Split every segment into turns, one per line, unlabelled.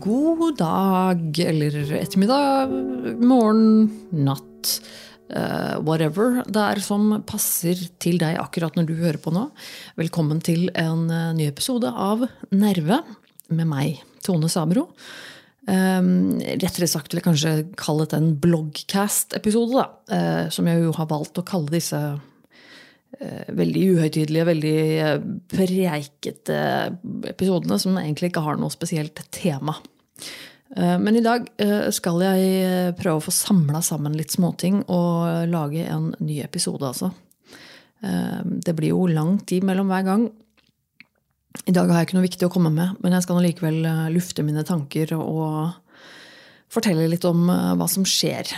God dag eller ettermiddag, morgen, natt, eh, whatever det er som passer til deg akkurat når du hører på nå. Velkommen til en eh, ny episode av Nerve med meg, Tone Sabro. Um, rettere sagt vil jeg kanskje kalle det en bloggcast-episode, da. eh, som jeg jo har valgt å kalle disse veldig uhøytidelige, veldig preikete episodene som egentlig ikke har noe spesielt tema. Eh, Men i dag eh, skal jeg eh, prøve å få samla sammen litt småting og lage en ny episode, altså. Det blir jo lang tid mellom hver gang. I dag har jeg ikke noe viktig å komme med, men jeg skal likevel lufte mine tanker og fortelle litt om hva som skjer.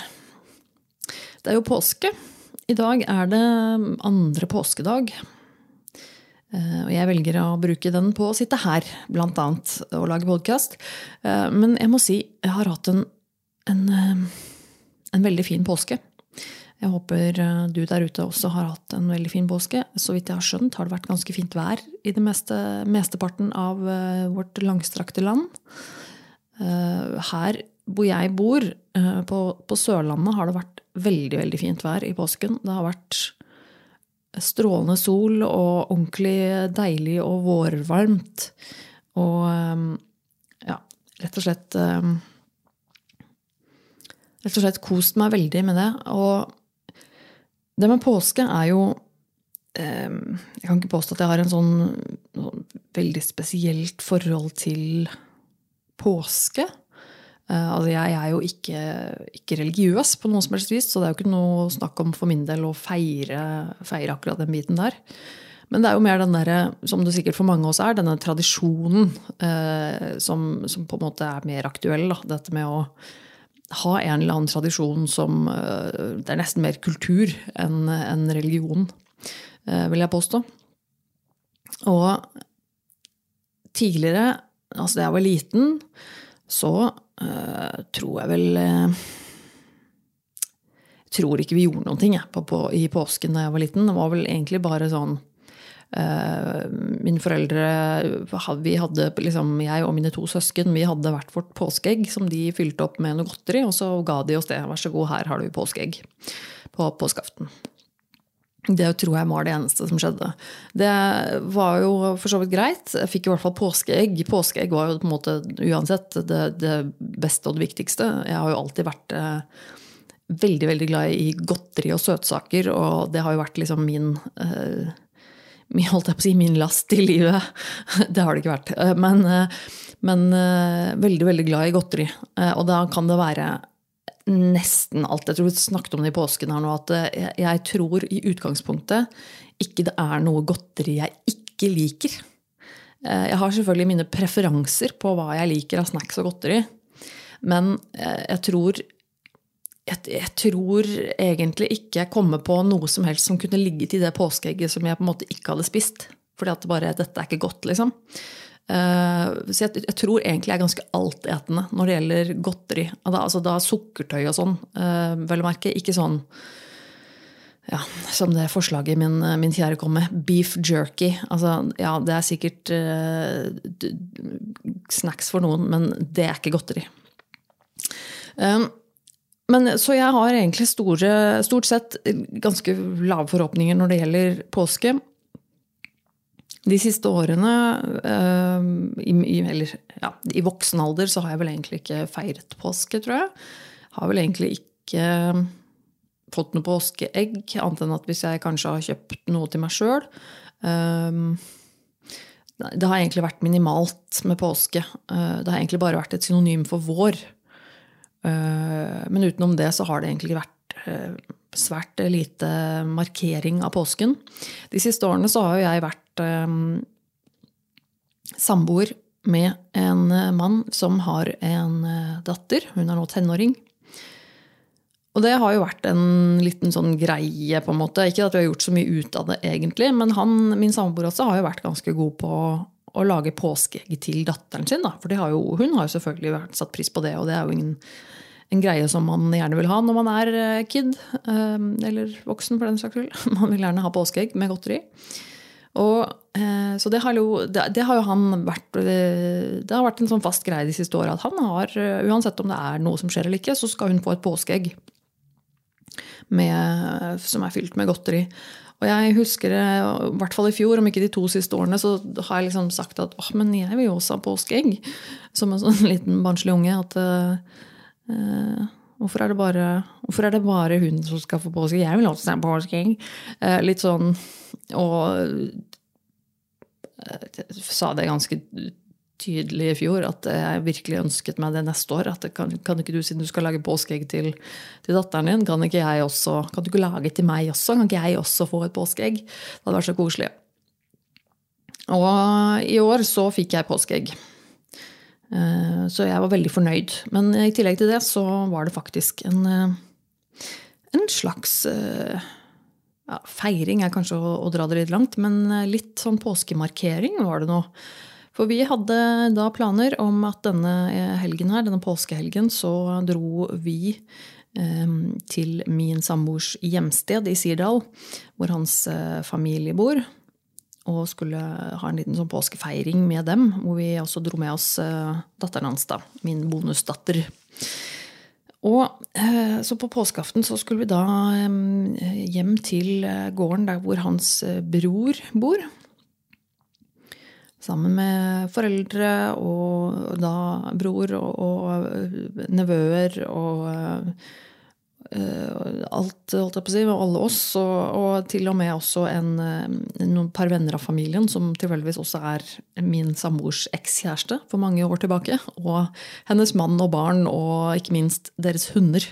Det er jo påske. I dag er det andre påskedag. Eh, Og jeg velger å bruke den på å sitte her, blant annet, og lage podkast. Men jeg må si jeg har hatt en, en, eh, en veldig fin påske. Jeg håper eh, du der ute også har hatt en veldig fin påske. Så vidt jeg har skjønt, har det vært ganske fint vær i det meste, mesteparten av eh, vårt langstrakte land. Eh, Her hvor jeg bor, eh, på, på Sørlandet, har det vært veldig, veldig fint vær i påsken. Det har vært strålende sol og ordentlig deilig og vårvarmt. Og eh, ja, rett og slett eh, Rett og slett kost meg veldig med det. Og det med påske er jo eh, Jeg kan ikke påstå at jeg har en sånn, sånn veldig spesielt forhold til påske. Eh, altså jeg er jo ikke, ikke religiøs på noe som helst vis, så det er jo ikke noe snakk om for min del å feire, feire akkurat den biten der. Men det er jo mer den der, som det sikkert for mange av oss er, denne tradisjonen eh, som, som på en måte er mer aktuell. Da. Dette med å ha en eller annen tradisjon som eh, Det er nesten mer kultur enn en religion, eh, vil jeg påstå. Og tidligere, altså da jeg var liten, så eh, tror jeg vel Jeg tror ikke vi gjorde noen ting jeg, på, på, i påsken da jeg var liten. Det var vel egentlig bare sånn uh, Mine foreldre Vi hadde liksom, Jeg og mine to søsken vi hadde hvert vårt påskeegg som de fylte opp med noe godteri, og så ga de oss det. Vær så god, her har du påskeegg på påskeaften. Det tror jeg var det eneste som skjedde. Det var jo for så vidt greit. Jeg fikk i hvert fall påskeegg. Påskeegg var jo på en måte uansett det, det beste og det viktigste. Jeg har jo alltid vært eh, veldig veldig glad i godteri og søtsaker, og det har jo vært liksom min eh, holdt jeg på å si, min last i livet. Det har det ikke vært. Eh, Men, eh, men eh, veldig, veldig glad i godteri. Og da kan det være nesten alt. Jeg tror vi snakket om det i påsken her nå, at eh, jeg, tror i utgangspunktet ikke det er noe godteri jeg ikke liker. Eh, Jeg har selvfølgelig mine preferanser på hva jeg liker av snacks og godteri. Men eh, jeg tror jeg, jeg tror egentlig ikke jeg kommer på noe som helst som kunne ligget i det påskeegget som jeg på en måte ikke hadde spist. Fordi at bare, dette er ikke godt, liksom. Eh, så jeg, tror egentlig jeg er ganske altetende når det gjelder godteri. Altså da sukkertøy og sånn, eh, vel å merke. Ikke sånn ja, som det forslaget min, min kjære kom med. Beef jerky. Altså, ja, det er sikkert uh, snacks for noen, men det er ikke godteri. Um, men, så jeg har egentlig store, stort sett ganske lave forhåpninger når det gjelder påske. De siste årene, eh, i, eller ja, i voksen alder, så har jeg vel egentlig ikke feiret påske, tror jeg. Har vel egentlig ikke fått noe påskeegg, annet enn at hvis jeg kanskje har kjøpt noe til meg sjøl. Det har egentlig vært minimalt med påske. Eh, Det har egentlig bare vært et synonym for vår. Eh, Men utenom det så har det egentlig vært eh, svært lite markering av påsken. De siste årene så har jo jeg vært eh, samboer med en mann som har en eh, datter. Hun er nå tenåring. Og det har jo vært en liten sånn greie, på en måte. Ikke at vi har gjort så mye ut av det, egentlig, men han, min samboer også, har jo vært ganske god på å lage påskeegg til datteren sin. Da. For har jo, hun har jo selvfølgelig satt pris på det, og det er jo ingen, en greie som man gjerne vil ha når man er eh, kid. Eh, eller voksen, for den saks skyld. Man vil gjerne ha påskeegg med godteri. Og, eh, så det har, jo, det, har, jo, han vært Det har vært en sånn fast greie de siste åra at han har, uansett om det er noe som skjer eller ikke, så skal hun få et påskeegg med, som er fylt med godteri. Og jeg husker i hvert fall i fjor, om ikke de to siste årene, så har jeg liksom sagt at åh, men jeg vil jo også ha påskeegg. Som en sånn liten barnslig unge. At uh, hvorfor, er bare, hvorfor er det bare hun som skal få påskeegg? Jeg vil også ha påskeegg. Uh, litt sånn Og jeg sa det ganske tydelig i fjor at jeg virkelig ønsket meg det neste år. At kan, kan, ikke du, siden du skal lage påskeegg til, til, datteren din, kan ikke jeg også, kan du ikke lage til meg også? Kan ikke jeg også få et påskeegg? Det hadde vært så koselig. Og i år så fikk jeg påskeegg. Eh, så jeg var veldig fornøyd. Men i tillegg til det så var det faktisk en, eh, en slags eh, ja, Feiring er kanskje å, å, dra det litt langt, men litt sånn påskemarkering var det nå. For vi hadde da planer om at denne helgen her, denne påskehelgen, så dro vi til min samboers hjemsted i Sirdal, hvor hans familie bor. Og skulle ha en liten sånn påskefeiring med dem, hvor vi også dro med oss eh, datteren hans, da, min bonusdatter. Og Så på påskeaften så skulle vi da hjem til gården der hvor hans bror bor sammen med foreldre og da bror og, og nevøer og alt, holdt jeg på å si, og alle oss. Og, og, til og med også en, noen par venner av familien, som tilfeldigvis også er min samboers ekskjæreste for mange år tilbake. Og hennes mann og barn, og ikke minst deres hunder.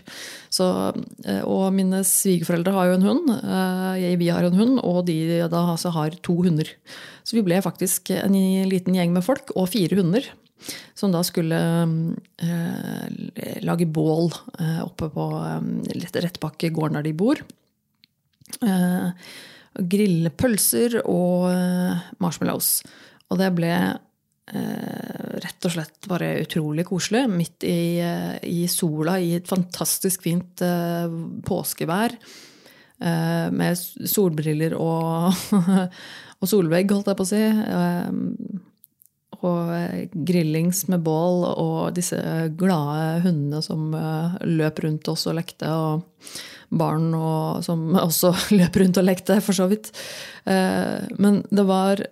Så, uh, og mine svigerforeldre har jo en hund. Jeg, vi har en hund, og de da altså har to hunder. Så vi ble faktisk en liten gjeng med folk og fire hunder. Som da skulle eh, lage bål eh, oppe på eh, rett bak gården der de bor. Grille pølser og marshmallows. Og det ble rett og slett bare utrolig koselig. Midt i, i sola, i et fantastisk fint påskevær. med solbriller og og solvegg, holdt jeg på å si. Og eh, grillings med bål og disse glade hundene som eh, løp rundt oss og lekte. Og barn og, som også løp rundt og lekte, for så vidt. Eh, men det var,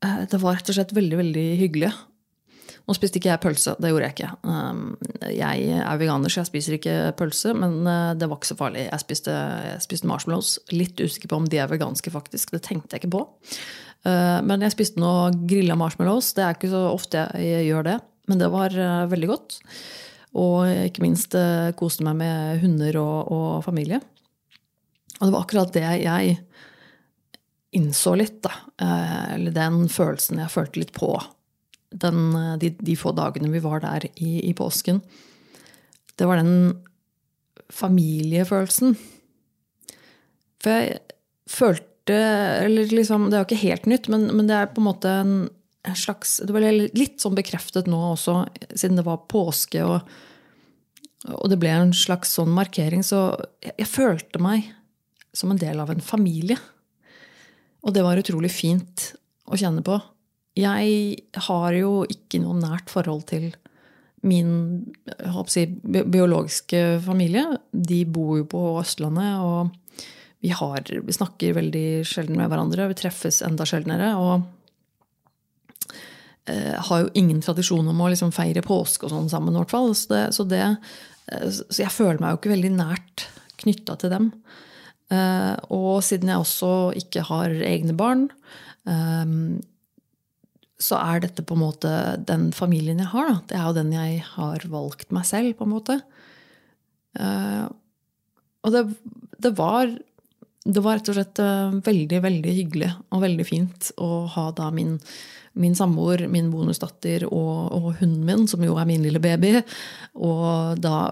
det var rett og slett veldig, veldig hyggelig. Nå spiste ikke jeg pølse. Det gjorde jeg ikke. Jeg er veganer, så jeg spiser ikke pølse, men det var ikke så farlig. Jeg spiste, jeg spiste marshmallows. Litt usikker på om de er veganske, faktisk. Det tenkte jeg ikke på. Ehm, men jeg spiste noe grilla marshmallows. Det er ikke så ofte jeg gjør det, men det var eh, veldig godt. Og ikke minst eh, koste meg med hunder og, og familie. Og det var akkurat det jeg innså litt, da. Eh, eller den følelsen jeg følte litt på den, de, de, få dagene vi var der i, i, påsken. Det var den familiefølelsen. For jeg følte Eller liksom, det er jo ikke helt nytt, men, men det er på en måte en, slags Det var litt sånn bekreftet nå også, siden det var påske og, og det ble en slags sånn markering. Så jeg, jeg følte meg som en del av en familie. Og det var utrolig fint å kjenne på. Jeg har jo ikke noe nært forhold til min si, biologiske familie. De bor jo på Østlandet, og vi, har, vi, snakker veldig sjelden med hverandre. Vi treffes enda sjeldnere. Og eh, har jo ingen tradisjon om å liksom feire påske og sånn sammen, i hvert fall. Så, det, så, det, eh, så, jeg føler meg jo ikke veldig nært knytta til dem. Eh, og siden jeg også ikke har egne barn, eh, så er dette på en måte den familien jeg har. Da. Det er jo den jeg har valgt meg selv, på en måte. Uh, og det, det, var det var rett og slett uh, veldig, veldig hyggelig og veldig fint å ha da min, min samboer, min bonusdatter og, og, hunden min, som jo er min lille baby, og da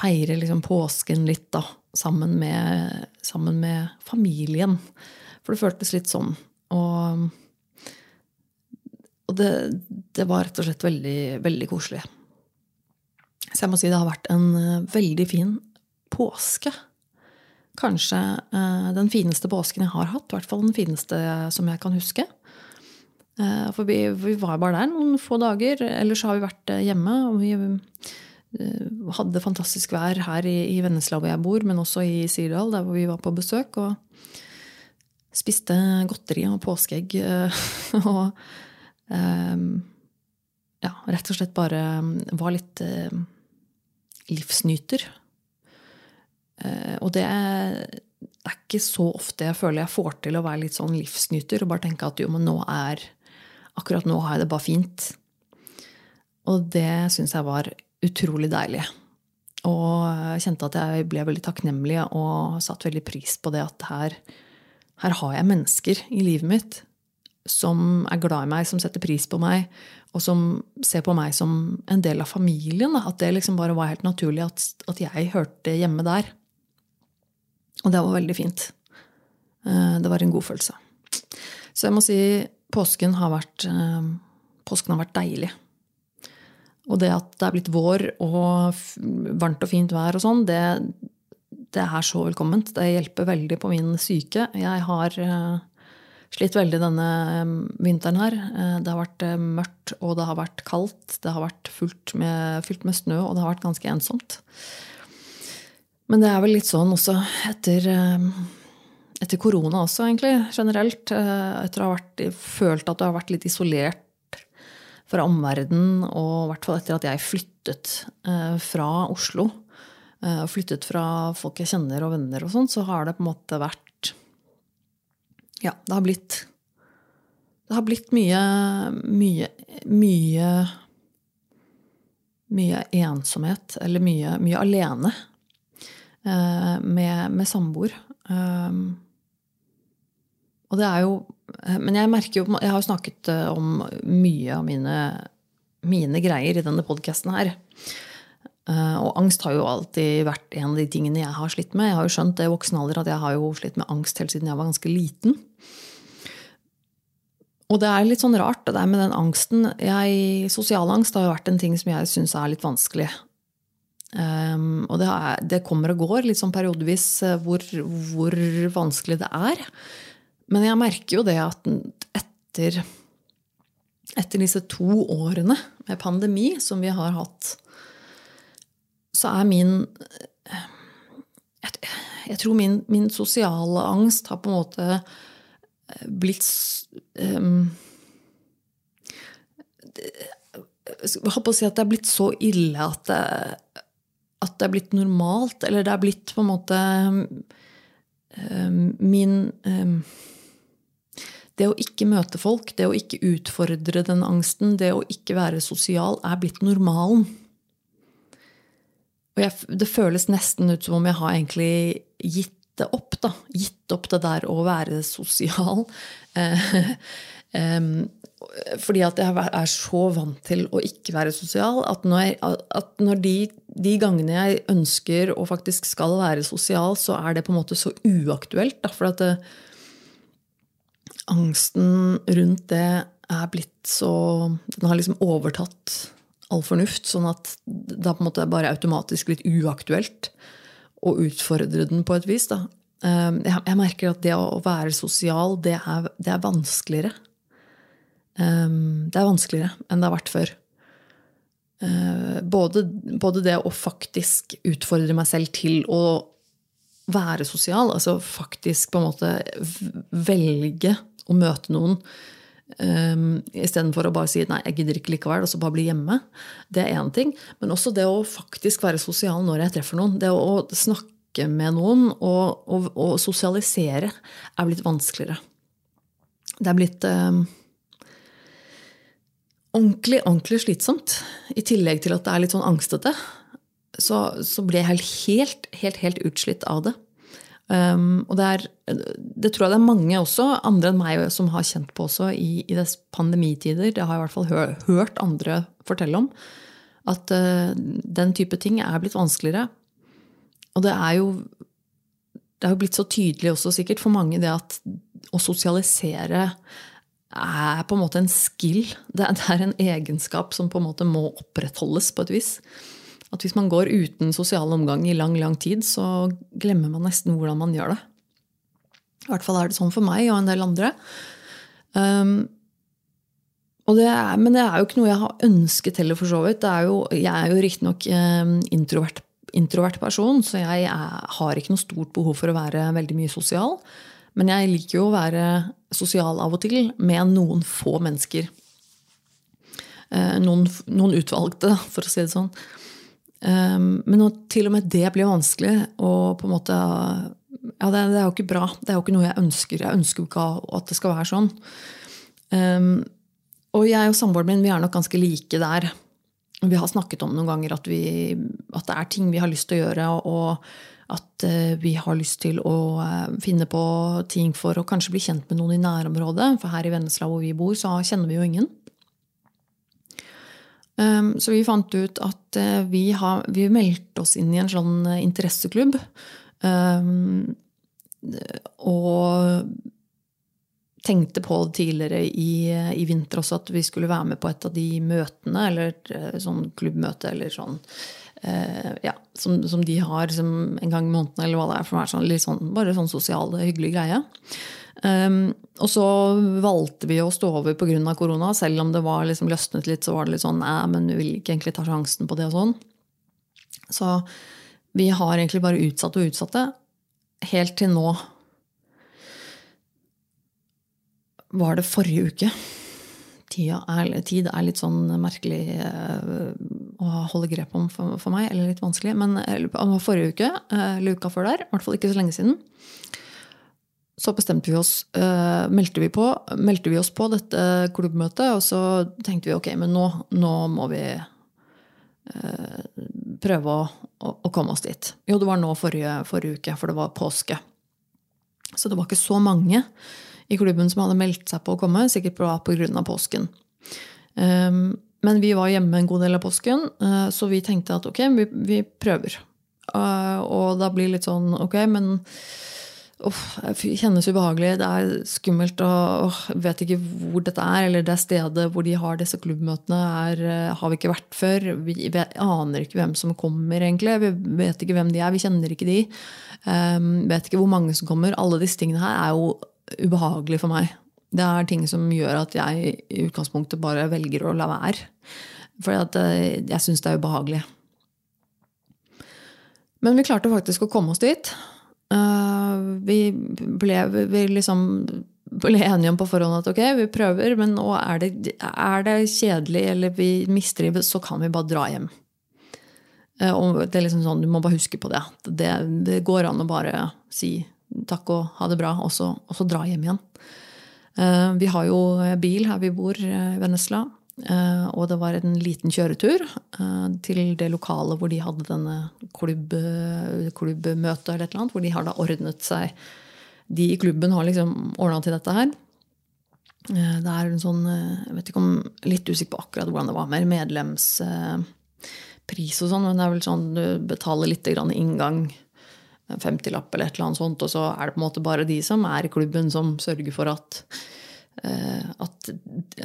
feire liksom påsken litt, da, sammen med, sammen med familien. For det føltes litt sånn. Og og det, det, var rett og slett veldig, veldig koselig. Så jeg må si det har vært en uh, veldig fin påske. Kanskje uh, den fineste påsken jeg har hatt. I hvert fall den fineste som jeg kan huske. Uh, for vi, vi, var bare der noen få dager. Ellers har vi vært hjemme. og vi hadde fantastisk vær her i, Vennesla hvor jeg bor, men også i Sirdal, der hvor vi var på besøk. Og spiste godteri og påskeegg. og ja, rett og slett bare var litt livsnyter. Uh, og det er ikke så ofte jeg føler jeg får til å være litt sånn livsnyter og bare tenke at jo, men nå er Akkurat nå har jeg det bare fint. Og det syns jeg var utrolig deilig. Og jeg kjente at jeg ble veldig takknemlig og satt veldig pris på det at her, her har jeg mennesker i livet mitt som er glad i meg, som setter pris på meg, og som ser på meg som en del av familien. At det liksom bare var helt naturlig at, at jeg hørte hjemme der. Og det var veldig fint. Eh, det var en god følelse. Så jeg må si påsken har vært, eh, påsken har vært deilig. Og det at det er blitt vår og varmt og fint vær og sånn, det, det, er så velkomment. Det hjelper veldig på min syke. Jeg har uh, slitt veldig denne vinteren her. Det har vært mørkt, og det har vært kaldt. Det har vært fullt med, fylt med snø, og det har vært ganske ensomt. Men det er vel litt sånn også etter, etter korona også, egentlig, generelt. Etter å ha vært, følt at du har vært litt isolert fra omverdenen, og i hvert fall etter at jeg flyttet eh, fra Oslo, og flyttet fra folk jeg kjenner og venner og sånn, så har det på en måte vært Ja, det har blitt Det har blitt mye mye mye mye ensomhet, eller mye, mye alene, eh, med, med samboer. Og det er jo Eh, men jeg merker jo Jeg har jo snakket eh, om mye av mine, mine greier i denne podkasten her. Eh, og angst har jo alltid vært en av de tingene jeg har slitt med. Jeg har jo skjønt det i voksen alder at jeg har jo slitt med angst helt siden jeg var ganske liten. Og det er litt sånn rart, det der med den angsten. Sosial angst har jo vært en ting som jeg syns er litt vanskelig. Um, og det, er, det, kommer og går litt sånn periodevis hvor, hvor vanskelig det er. Men jeg merker jo det at etter, etter disse to årene med pandemi som vi har hatt, så er min Jeg, jeg tror min, min, sosiale angst har på en måte eh, blitt um, Jeg holdt på å si at det er blitt så ille at det, at det er blitt normalt. Eller det er blitt på en måte um, min um, det å ikke møte folk, det å ikke utfordre den angsten, det å ikke være sosial, er blitt normalen. Og jeg, det føles nesten ut som om jeg har egentlig gitt det opp. da. Gitt opp det der å være sosial. fordi at jeg er så vant til å ikke være sosial at når, at når de, de, gangene jeg ønsker og faktisk skal være sosial, så er det på en måte så uaktuelt. Da, for at det, angsten rundt det er blitt så Den har liksom overtatt all fornuft, sånn at det er på en måte bare automatisk litt uaktuelt å utfordre den på et vis. Da. Ehm, jeg merker at det å være sosial, det er, det er vanskeligere. Ehm, det er vanskeligere enn det har vært før. Ehm, både, både det å faktisk utfordre meg selv til å være sosial, altså faktisk på en måte velge å møte noen um, istedenfor å bare si nei, jeg gidder ikke likevel, og så bare bli hjemme. Det er én ting. Men også det å faktisk være sosial når jeg treffer noen. Det å snakke med noen og, og, og sosialisere er blitt vanskeligere. Det er blitt um, ordentlig, ordentlig slitsomt. I tillegg til at det er litt sånn angstete. Så, så ble jeg helt, helt, helt utslitt av det. Um, og det, er, det tror jeg det er mange også, andre enn meg, som har kjent på også i, i pandemitider. Det har jeg i hvert fall hør, hørt andre fortelle om. At uh, den type ting er blitt vanskeligere. Og det er jo det er blitt så tydelig også sikkert for mange det at å sosialisere er på en måte en skill. Det er, en egenskap som på en måte må opprettholdes på et vis. At hvis man går uten sosial omgang i lang, lang tid, så glemmer man nesten hvordan man gjør det. I hvert fall er det sånn for meg og en del andre. Um, det er, men det er jo ikke noe jeg har ønsket heller, for så vidt. Er jo, jeg er jo riktignok um, introvert, introvert person, så jeg er, har ikke noe stort behov for å være veldig mye sosial. Men jeg liker jo å være sosial av og til med noen få mennesker. Uh, noen, noen utvalgte, for å si det sånn. Um, men når til og med det blir vanskelig, og på en måte Ja, det, er jo ikke bra. Det er jo ikke noe jeg ønsker. Jeg ønsker jo ikke at det skal være sånn. Um, og jeg og samboeren min vi er nok ganske like der. Vi har snakket om noen ganger at, vi, at det er ting vi har lyst til å gjøre, og at uh, vi har lyst til å uh, finne på ting for å kanskje bli kjent med noen i nærområdet. For her i Vennesla hvor vi bor, så kjenner vi jo ingen. Um, så vi fant ut at uh, vi, har, vi meldte oss inn i en sånn interesseklubb. Um, og tenkte på det tidligere i, i, vinter også, at vi skulle være med på et av de møtene, eller eh, sånn klubbmøte eller sånn eh, ja, som, som, de har som en gang i måneden, eller hva det er. for meg, sånn, litt sånn, Bare sånn sosial, hyggelig greie. Um, og så valgte vi å stå over pga. korona. Selv om det var liksom løsnet litt, så var det litt sånn Nei, men vi vil ikke egentlig ta sjansen på det og sånn. Så vi har egentlig bare utsatt og utsatt det. Helt til nå var det forrige uke. Er, tid er litt sånn merkelig uh, å holde grep om for, meg, eller litt vanskelig. Men uh, forrige uke, uh, eller uka før der, i hvert fall ikke så lenge siden, så bestemte vi oss, meldte vi, på, meldte vi oss på dette klubbmøtet, og så tenkte vi ok, men nå, nå må vi prøve å, å, å, komme oss dit. Jo, det var nå forrige, forrige uke, for det var påske. Så det var ikke så mange i klubben som hadde meldt seg på å komme, sikkert pga. påsken. Um, men vi var hjemme en god del av påsken, uh, så vi tenkte at ok, vi, vi prøver. Uh, og da blir det litt sånn ok, men oh, det kjennes ubehagelig, det er skummelt og oh, vet ikke hvor dette er. Eller det stedet hvor de har disse klubbmøtene, er, uh, har vi ikke vært før. Vi aner ikke hvem som kommer, egentlig. Vi vet ikke hvem de er, vi kjenner ikke de. Um, vet ikke hvor mange som kommer. Alle disse tingene her er jo ubehagelig for meg. Det er ting som gjør at jeg i utgangspunktet bare velger å la være. For eh, jeg syns det er ubehagelig. Men vi klarte faktisk å komme oss dit. Eh, vi ble, vi liksom ble enige om på forhånd at ok, vi prøver, men nå er det, er det kjedelig eller vi mistrives, så kan vi bare dra hjem. Eh, og det er liksom sånn, Du må bare huske på det. Det, det går an å bare si takk og ha det bra, og så, og så dra hjem igjen. Uh, vi har jo bil her vi bor, i uh, Vennesla. Og det var en liten kjøretur til det lokalet hvor de hadde denne klubb, klubbmøtet, eller et hvor de har da ordnet seg De i klubben har liksom ordna til dette her. det er en sånn Jeg vet ikke om Litt usikker på akkurat hvordan det var med medlemspris og sånn, men det er vel sånn du betaler litt inngang en 50-lapp eller et eller annet sånt, og så er det på en måte bare de som er i klubben, som sørger for at eh, at,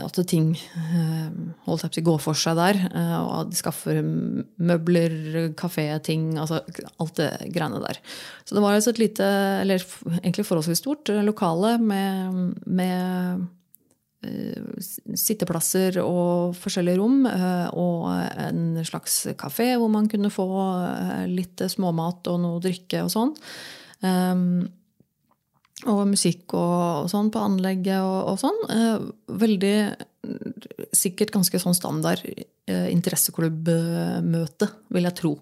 at ting eh, holdt jeg går for seg der. Eh, og at de skaffer møbler, kaféting, altså alt det greiene der. Så det var altså et lite, eller egentlig forholdsvis stort, lokale med, med sitteplasser og forskjellige rom. Eh, og en slags kafé hvor man kunne få eh, litt småmat og noe drikke og sånn. Og musikk og, sånn på anlegget og, sånn. Veldig Sikkert ganske sånn standard interesseklubbmøte, vil jeg tro.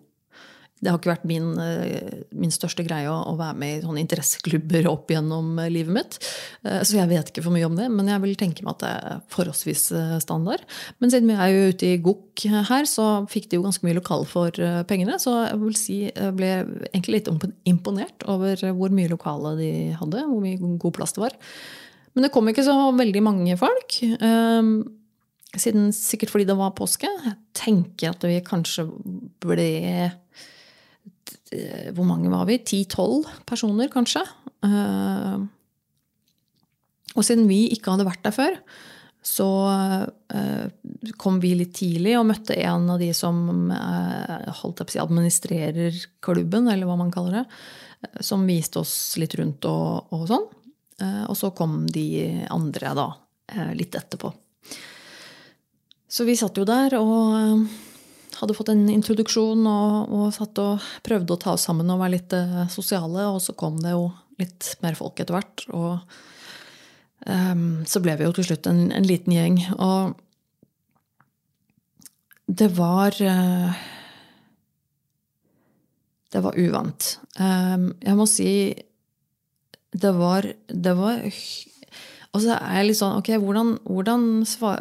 Det har ikke vært min, eh, min største greie å, å, være med i sånne interesseklubber opp gjennom eh, livet mitt. Eh, så jeg vet ikke for mye om det, men jeg vil tenke meg at det er forholdsvis standard. Men siden vi er jo ute i GOK her, så fikk de jo ganske mye lokal for pengene. Så jeg vil si jeg ble egentlig litt imponert over hvor mye lokale de hadde, hvor mye god plass det var. Men det kom ikke så veldig mange folk. Siden, sikkert fordi det var påske. Jeg tenker at vi kanskje ble hvor mange var vi? Ti-tolv personer, kanskje. Eh, Og siden vi ikke hadde vært der før, så eh, kom vi litt tidlig og møtte en av de som eh, si, administrerer klubben, eller hva man kaller det. eh, Som viste oss litt rundt og, og sånn. Eh, og så kom de andre da, eh, litt etterpå. Så vi satt jo der og eh, hadde fått en introduksjon og, og satt og prøvde å ta oss sammen og være litt eh, sosiale. Og så kom det jo litt mer folk etter hvert. Og um, så ble vi jo til slutt en, en liten gjeng. Og det var uh, Det var uvant. Um, jeg må si det var, det var Og så er jeg litt sånn Ok, hvordan, hvordan,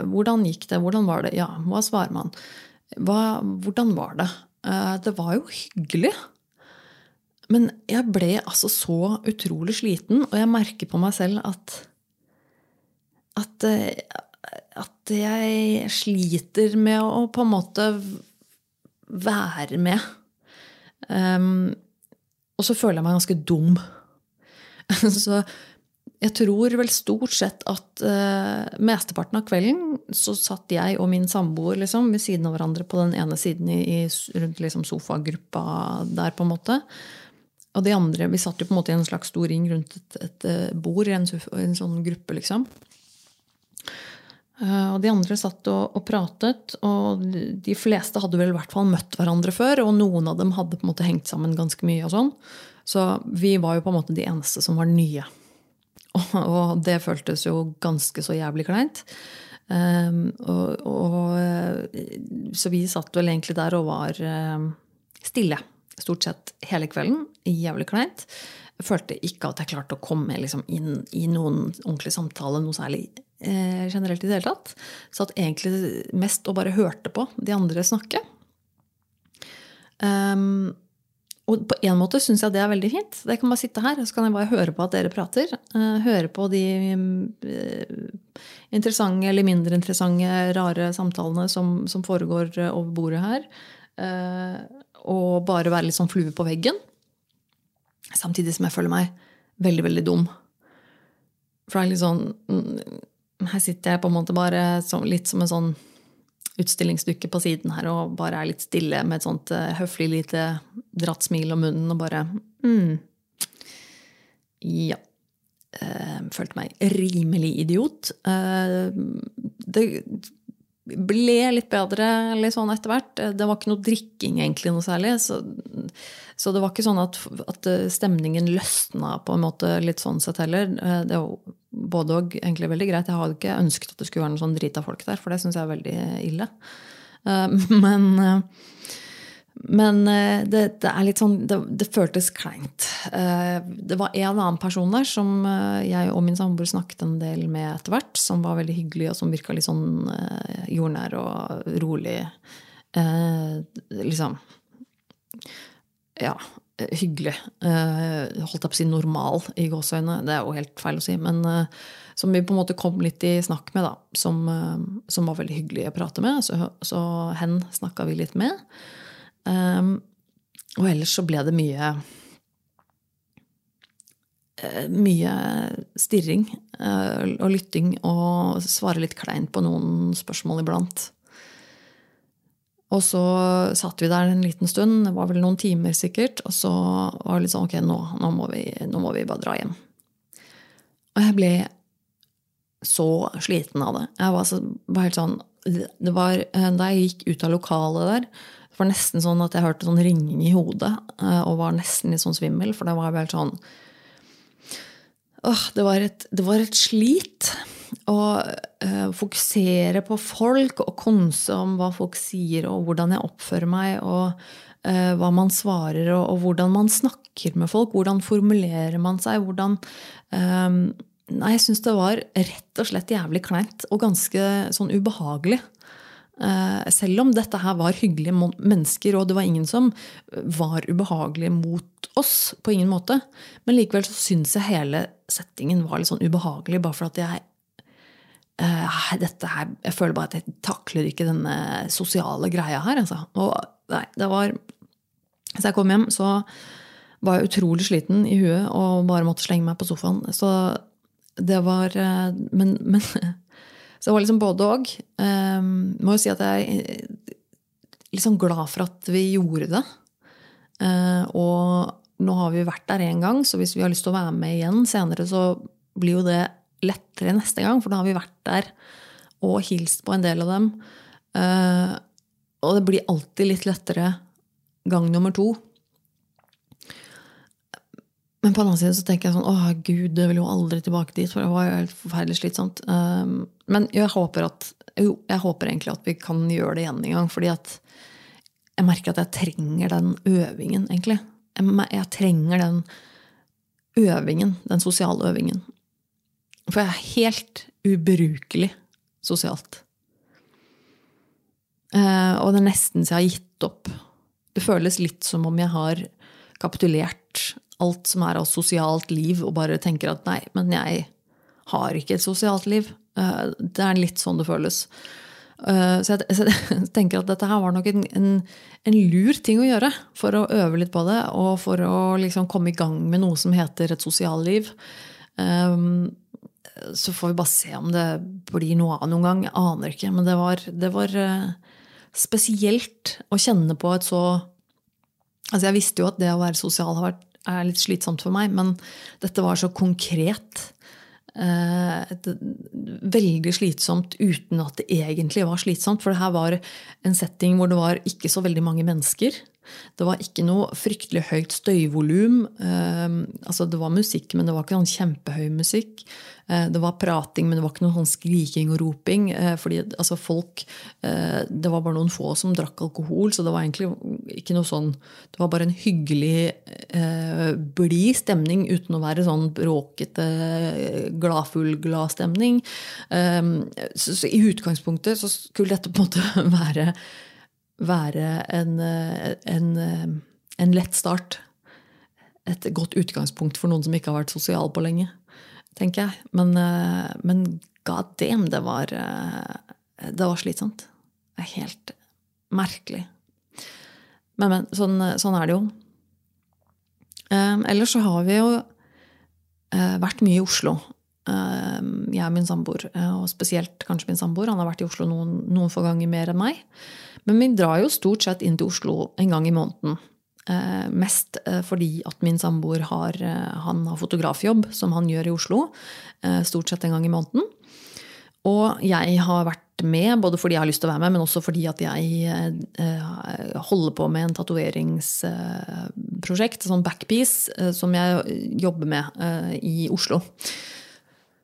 hvordan gikk det? Hvordan var det? Ja, hva svarer man? Hva, hvordan var det? Eh, det var jo hyggelig. Men jeg ble altså så utrolig sliten, og jeg merker på meg selv at at, at jeg sliter med å på en måte være med. Um, og så føler jeg meg ganske dum. så jeg tror vel stort sett at uh, mesteparten av kvelden så satt jeg og min samboer liksom, ved siden av hverandre på den ene siden i, i, rundt liksom, sofagruppa der, på en måte. Og de andre, Vi satt jo på en måte i en slags stor ring rundt et, et bord i en, en sånn gruppe, liksom. Uh, og de andre satt og, og, pratet, og de fleste hadde vel i hvert fall møtt hverandre før. Og noen av dem hadde på en måte hengt sammen ganske mye. og sånn. Så vi var jo på en måte de eneste som var nye. Og, det føltes jo ganske så jævlig kleint. Um, og, og, så vi satt vel egentlig der og var uh, stille stort sett hele kvelden. Jævlig kleint. Jeg følte ikke at jeg klarte å komme liksom, inn i noen ordentlig samtale noe særlig eh, generelt i det hele tatt. Satt egentlig mest og bare hørte på de andre snakke. Um, og på en måte syns jeg det er veldig fint. Jeg kan bare sitte her og så kan jeg bare høre på at dere prater. Uh, høre på de uh, interessante eller mindre interessante, rare samtalene som, som foregår over bordet her. Og bare være litt sånn flue på veggen. Samtidig som jeg føler meg veldig, veldig dum. For det er litt sånn mm, her sitter jeg på en måte bare litt som en sånn utstillingsdukke på siden her og bare er litt stille med et sånt høflig lite dratt smil om munnen og bare mm, Ja. Uh, følte meg rimelig idiot. Uh, det ble litt bedre litt sånn etter hvert. Det var ikke noe drikking egentlig noe særlig. Så, så det var ikke sånn at, at, stemningen løsna på en måte litt sånn sett heller. Det var både og egentlig veldig greit. Jeg hadde ikke ønsket at det skulle være noe sånn drita folk der, for det syns jeg er veldig ille. Eh, men, eh, men eh, det, det, er litt sånn det, det, føltes kleint. Det var en annen person der som jeg og min samboer snakket en del med etter hvert, som var veldig hyggelig, og som virka litt sånn jordnær og rolig. Liksom Ja, hyggelig. Holdt jeg på å si normal i gåseøyne. Det er jo helt feil å si. Men som vi på en måte kom litt i snakk med, da. Som, som var veldig hyggelig å prate med. Så, så hen snakka vi litt med. Um, og ellers så ble det mye mye stirring og lytting og svare litt kleint på noen spørsmål iblant. Og så satt vi der en liten stund, det var vel noen timer sikkert. Og så var det litt sånn ok, nå, nå, må, vi, nå må vi bare dra hjem. Og jeg ble så sliten av det. Jeg var, så, var helt sånn det var, eh, Da jeg gikk ut av lokalet der, var nesten sånn at jeg hørte sånn ringing i hodet eh, og var nesten litt sånn svimmel. For det var helt sånn åh, det, var et, det var et slit å uh, fokusere på folk og konse om hva folk sier, og hvordan jeg oppfører meg, og uh, hva man svarer, og, og, hvordan man snakker med folk. Hvordan formulerer man seg? hvordan um, Nei, jeg syns det var rett og slett jævlig kleint og ganske sånn ubehagelig. Uh, selv om dette her var hyggelige mennesker, og det var ingen som var ubehagelig mot oss. på ingen måte. Men likevel så syns jeg hele settingen var litt sånn ubehagelig, bare for at jeg uh, dette her, Jeg føler bare at jeg takler ikke denne sosiale greia her. Altså. Og nei, det var Så jeg kom hjem, så var jeg utrolig sliten i huet og bare måtte slenge meg på sofaen. Så det var Men, men Så det var liksom både og. Um, må jo si at jeg er litt sånn glad for at vi gjorde det. Uh, og nå har vi vært der én gang, så hvis vi har lyst til å være med igjen senere, så blir jo det lettere neste gang, for da har vi vært der og hilst på en del av dem. Uh, og det blir alltid litt lettere gang nummer to. Men på den annen side så tenker jeg sånn Å, gud, jeg vil jo aldri tilbake dit, for det var jo helt forferdelig slitsomt. Um, men jeg håper at Jo, jeg håper egentlig at vi kan gjøre det igjen en gang. fordi at jeg merker at jeg trenger den øvingen, egentlig. Jeg, jeg trenger den øvingen, den sosiale øvingen. For jeg er helt ubrukelig sosialt. Uh, og det er nesten så jeg har gitt opp. Det føles litt som om jeg har kapitulert alt som er av sosialt liv, og bare tenker at nei, men jeg har ikke et sosialt liv. Eh, det er litt sånn det føles. Eh, så jeg, tenker at dette her var nok en, en, en, lur ting å gjøre for å øve litt på det, og for å liksom komme i gang med noe som heter et sosialliv. liv så får vi bare se om det blir noe av noen gang. Jeg aner ikke. Men det var, det var spesielt å kjenne på et så Altså Jeg visste jo at det å være sosial har vært er litt slitsomt for meg, men dette var så konkret. Eh, veldig slitsomt uten at det egentlig var slitsomt. For det her var en setting hvor det var ikke så veldig mange mennesker. Det var ikke noe fryktelig høyt støyvolum. Eh, altså det var musikk, men det var ikke sånn kjempehøy musikk. Eh, det var prating, men det var ikke noe sånn skriking og roping. Eh, fordi altså, folk eh, Det var bare noen få som drakk alkohol, så det var egentlig ikke noe sånn Det var bare en hyggelig, blid stemning uten å være sånn bråkete, gladfull, glad stemning. Så, så, i utgangspunktet så skulle dette på en måte være, være en, en, en lett start. Et godt utgangspunkt for noen som ikke har vært sosial på lenge tenker jeg. Men, eh, men god damn, det var, eh, det var slitsomt. Det er helt merkelig. Men, men. Sånn, sånn er det jo. Um, ellers så har vi jo uh, vært mye i Oslo. Um, jeg og min samboer, og spesielt kanskje min samboer. Han har vært i Oslo noen, noen få ganger mer enn meg. Men vi drar jo stort sett inn til Oslo en gang i måneden. Eh, mest eh, fordi at min samboer har, eh, han har fotografjobb, som han gjør i Oslo. Stort sett en gang i måneden. Og jeg har vært med, både fordi jeg har lyst til å være med, men også fordi at jeg holder på med en tatoveringsprosjekt, sånn backpiece, som jeg jobber med i Oslo.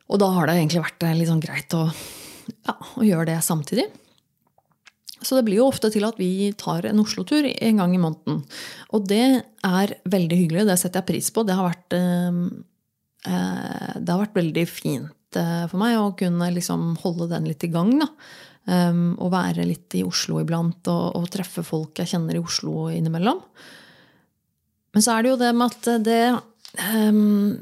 Og da har det egentlig vært litt sånn greit å, ja, å gjøre det samtidig. Så det blir jo ofte til at vi tar en Oslo-tur en gang i måneden. Og det er veldig hyggelig, det setter jeg pris på. Det har vært, eh, eh, det har vært veldig fint eh, for meg å kunne liksom holde den litt i gang. Da. Og være litt i Oslo iblant og, og treffe folk jeg kjenner i Oslo innimellom. Men så er det jo det med at det um,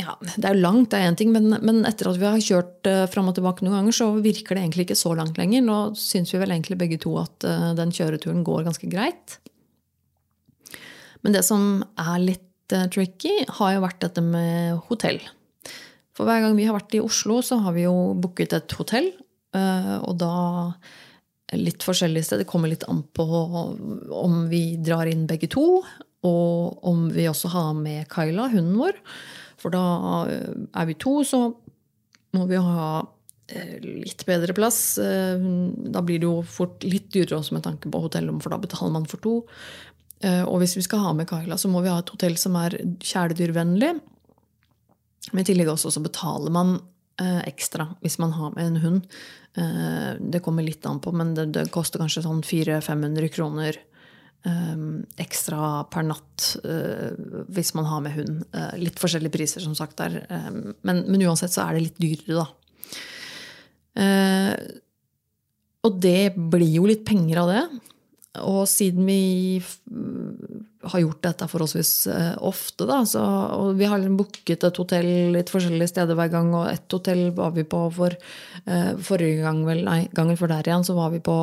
ja, Det er jo langt, det er én ting, men, men, etter at vi har kjørt uh, fram og tilbake noen ganger, så virker det egentlig ikke så langt lenger. Nå syns vi vel egentlig begge to at uh, den kjøreturen går ganske greit. Men det som er litt uh, tricky, har jo vært dette med hotell. For hver gang vi har vært i Oslo, så har vi jo booket et hotell. Uh, og da litt forskjellige steder. Det kommer litt an på om vi drar inn begge to, og om vi også har med Kyla, hunden vår. For da eh, er vi to, så må vi ha eh, litt bedre plass. Eh, da blir det jo fort litt dyrere også med tanke på hotellrom, for da betaler man for to. Og hvis vi skal ha med Kaila, så må vi ha et hotell som er kjæledyrvennlig. Men i tillegg også så betaler man ekstra hvis man har med en hund. Det kommer litt an på, men det, det koster kanskje sånn 400-500 kroner ekstra per natt uh, hvis man har med hund. Uh, litt forskjellige priser, som sagt. der. Um, men, men, uansett så er det litt dyrere, da. Uh, og det blir jo litt penger av det. Og siden vi har gjort dette forholdsvis ofte, da, så, og vi har booket et hotell litt forskjellige steder hver gang, og ett hotell var vi på for forrige gang, vel, nei, gangen før der igjen, så var vi på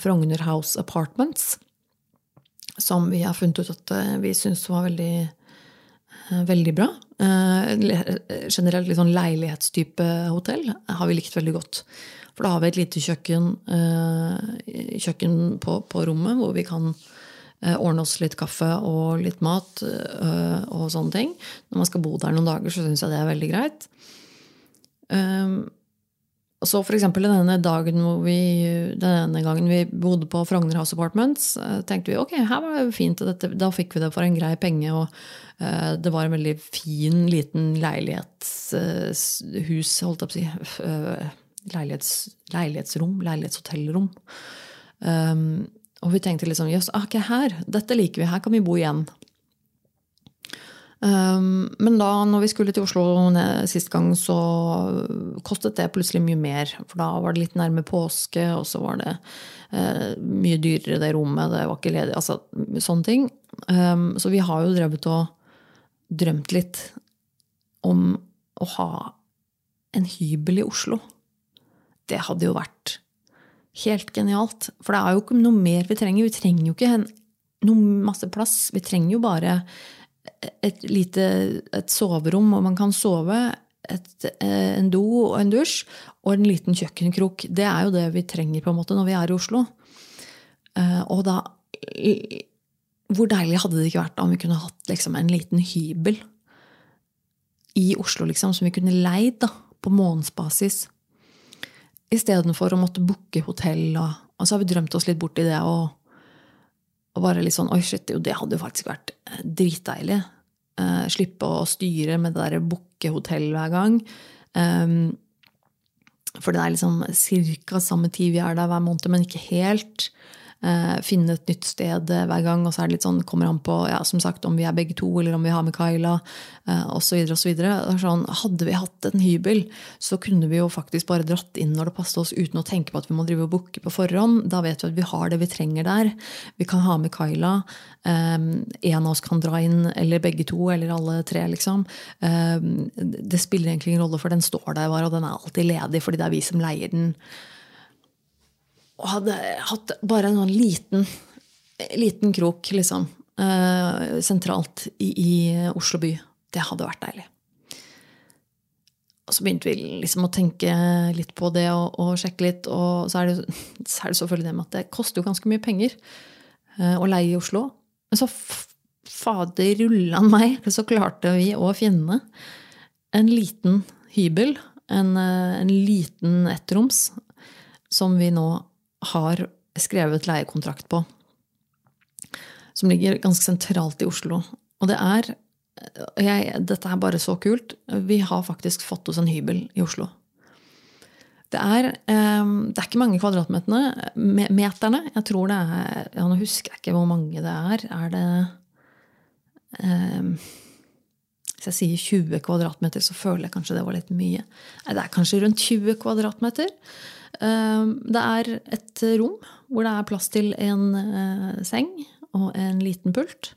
Frogner House Apartments som vi har funnet ut at eh, vi syns var veldig veldig bra. Generelt litt sånn leilighetstype hotell har vi likt veldig godt. For da har vi et lite kjøkken, kjøkken på, på rommet hvor vi kan ordne oss litt kaffe og litt mat og sånne ting. Når man skal bo der noen dager, så syns jeg det er veldig greit. Så for eksempel denne dagen hvor vi, denne gangen vi bodde på Frogner House Apartments, eh, tenkte vi ok, her var det fint. Dette, da fikk vi det for en grei penge. Og uh, det var en veldig fin, liten leilighetshus, uh, holdt jeg på å si. Uh, leilighets, leilighetsrom. Leilighetshotellrom. Um, og vi tenkte liksom jøss, ok, her, dette liker vi, her kan vi bo igjen. Um, men da når vi skulle til Oslo sist gang, så kostet det plutselig mye mer. For da var det litt nærme påske, og så var det uh, mye dyrere det rommet. Det var ikke ledig. Altså sånne ting. Um, så vi har jo drevet og drømt litt om å ha en hybel i Oslo. Det hadde jo vært helt genialt. For det er jo ikke noe mer vi trenger. Vi trenger jo ikke noe masse plass. Vi trenger jo bare et lite et soverom hvor man kan sove, et, eh, en do og en dusj og en liten kjøkkenkrok. Det er jo det vi trenger på en måte når vi er i Oslo. Eh, og da Hvor deilig hadde det ikke vært om vi kunne hatt liksom, en liten hybel i Oslo, liksom, som vi kunne leid da, på månedsbasis? Istedenfor å måtte booke hotell. Og, og så har vi drømt oss litt bort i det. og og bare litt sånn Oi, shit, jo, det hadde jo faktisk vært eh, dritdeilig. Uh, slippe å styre med det derre bukkehotell hver gang. Um, for det er liksom ca. samme tid vi er der hver måned, men ikke helt. Uh, finne et nytt sted uh, hver gang. Og så er det litt sånn, kommer han på ja, som sagt, om vi er begge to, eller om vi har med Kyla uh, osv. Sånn, hadde vi hatt en hybel, så kunne vi jo faktisk bare dratt inn når det passet oss, uten å tenke på at vi må drive og booke på forhånd. Da vet vi at vi har det vi trenger der. Vi kan ha med Kaila. En av oss kan dra inn, eller begge to, eller alle tre, liksom. Det spiller egentlig ingen rolle, for den står der bare, og den er alltid ledig fordi det er vi som leier den og hadde hatt bare en sånn liten, liten krok, liksom, eh, sentralt i, i, Oslo by. Det hadde vært deilig. Og så begynte vi liksom å tenke litt på det og, og sjekke litt. Og så er, det, så er det selvfølgelig det med at det koster jo ganske mye penger eh, å leie i Oslo. Men så fader rullan meg, så klarte vi å finne en liten hybel. En, eh, en liten ettroms som vi nå har skrevet leiekontrakt på. Som ligger ganske sentralt i Oslo. Og det er jeg, Dette er bare så kult. Vi har faktisk fått oss en hybel i Oslo. Det er, ehm, det er ikke mange kvadratmeterne. Meterne. Jeg tror det er ja, Nå husker jeg ikke hvor mange det er. Er det um, Hvis jeg sier 20 kvadratmeter, så føler jeg kanskje det var litt mye. Nei, det er kanskje rundt 20 kvadratmeter. Ehm, det er et rom hvor det er plass til en eh, seng og en liten pult.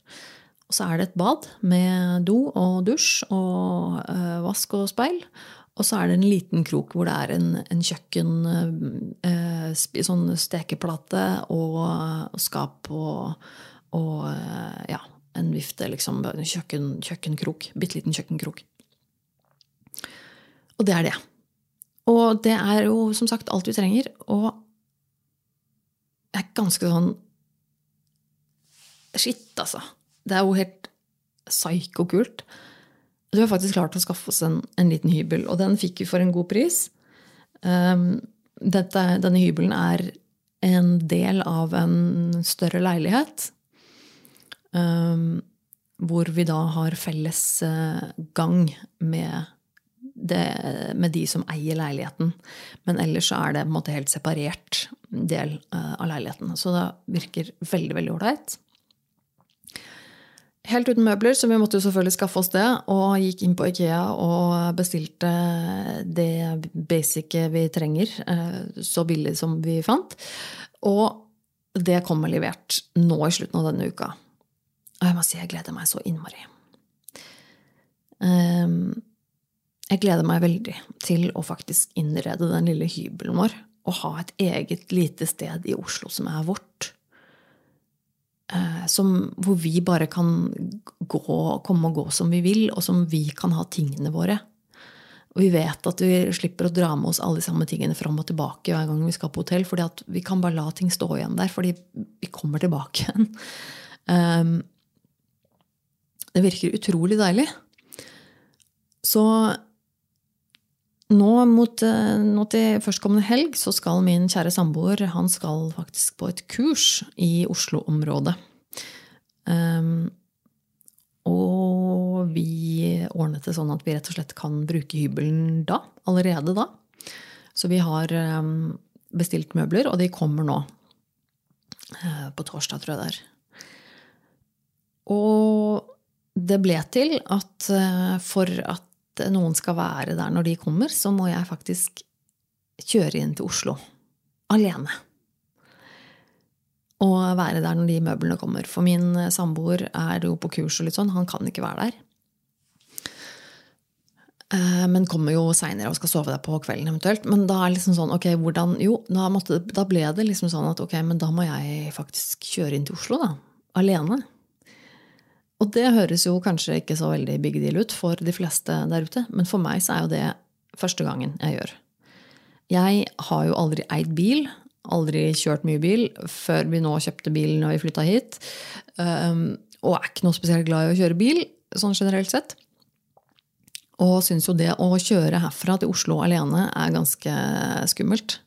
Og så er det et bad med do og dusj og eh, vask og speil. Og så er det en liten krok hvor det er en, en kjøkken, eh, sånn stekeplate og, og skap og, og, ja, en vifte, liksom. Kjøkken, kjøkkenkrok. Bitte liten kjøkkenkrok. Og det er det. Og det er jo som sagt alt vi trenger. Og jeg er ganske sånn Shit, altså. Det er jo helt psyko-kult. Du har faktisk klart å skaffe oss en, en, liten hybel, og den fikk vi for en god pris. Um, dette, denne hybelen er en del av en større leilighet. Um, hvor vi da har felles uh, gang med det, med de som eier leiligheten. Men ellers er det på en måte helt separert del uh, av leiligheten. Så det virker veldig veldig ålreit. Helt uten møbler, så vi måtte jo selvfølgelig skaffe oss det. Og gikk inn på Ikea og bestilte det basice vi trenger. Uh, så billig som vi fant. Og det kommer levert nå i slutten av denne uka. Og jeg må si jeg gleder meg så innmari. Um, jeg gleder meg veldig til å faktisk innrede den lille hybelen vår og ha et eget lite sted i Oslo som er vårt. eh, som, hvor vi bare kan gå, komme og gå som vi vil, og som vi kan ha tingene våre. Og vi vet at vi slipper å dra med oss alle de samme tingene fram og tilbake hver gang vi skal på hotell, fordi vi kan bare la ting stå igjen der, fordi vi kommer tilbake igjen. Um, det virker utrolig deilig. Så nå, mot, eh, nå til førstkommende helg så skal min kjære samboer han skal faktisk på et kurs i Oslo-området. Um, og vi ordnet det sånn at vi rett og slett kan bruke hybelen da. Allerede da. Så vi har um, bestilt møbler, og de kommer nå. Uh, på torsdag, tror jeg det er. Og det ble til at uh, for at noen skal være der når de kommer, så må jeg faktisk kjøre inn til Oslo. Alene. Og være der når de møblene kommer. For min samboer er jo på kurs og litt sånn. Han kan ikke være der. Eh, men kommer jo seinere og skal sove der på kvelden eventuelt. Men da er det liksom sånn, ok, hvordan, jo, da, måtte, da, ble det liksom sånn at ok, men da må jeg faktisk kjøre inn til Oslo, da. Alene. Og det høres jo kanskje ikke så veldig big deal ut for de fleste der ute, men for meg så er jo det første gangen jeg gjør. Jeg har jo aldri eid bil, aldri kjørt mye bil før vi nå kjøpte bil når vi flytta hit. Um, og er ikke noe spesielt glad i å kjøre bil, sånn generelt sett. Og syns jo det å kjøre herfra til Oslo alene er ganske skummelt.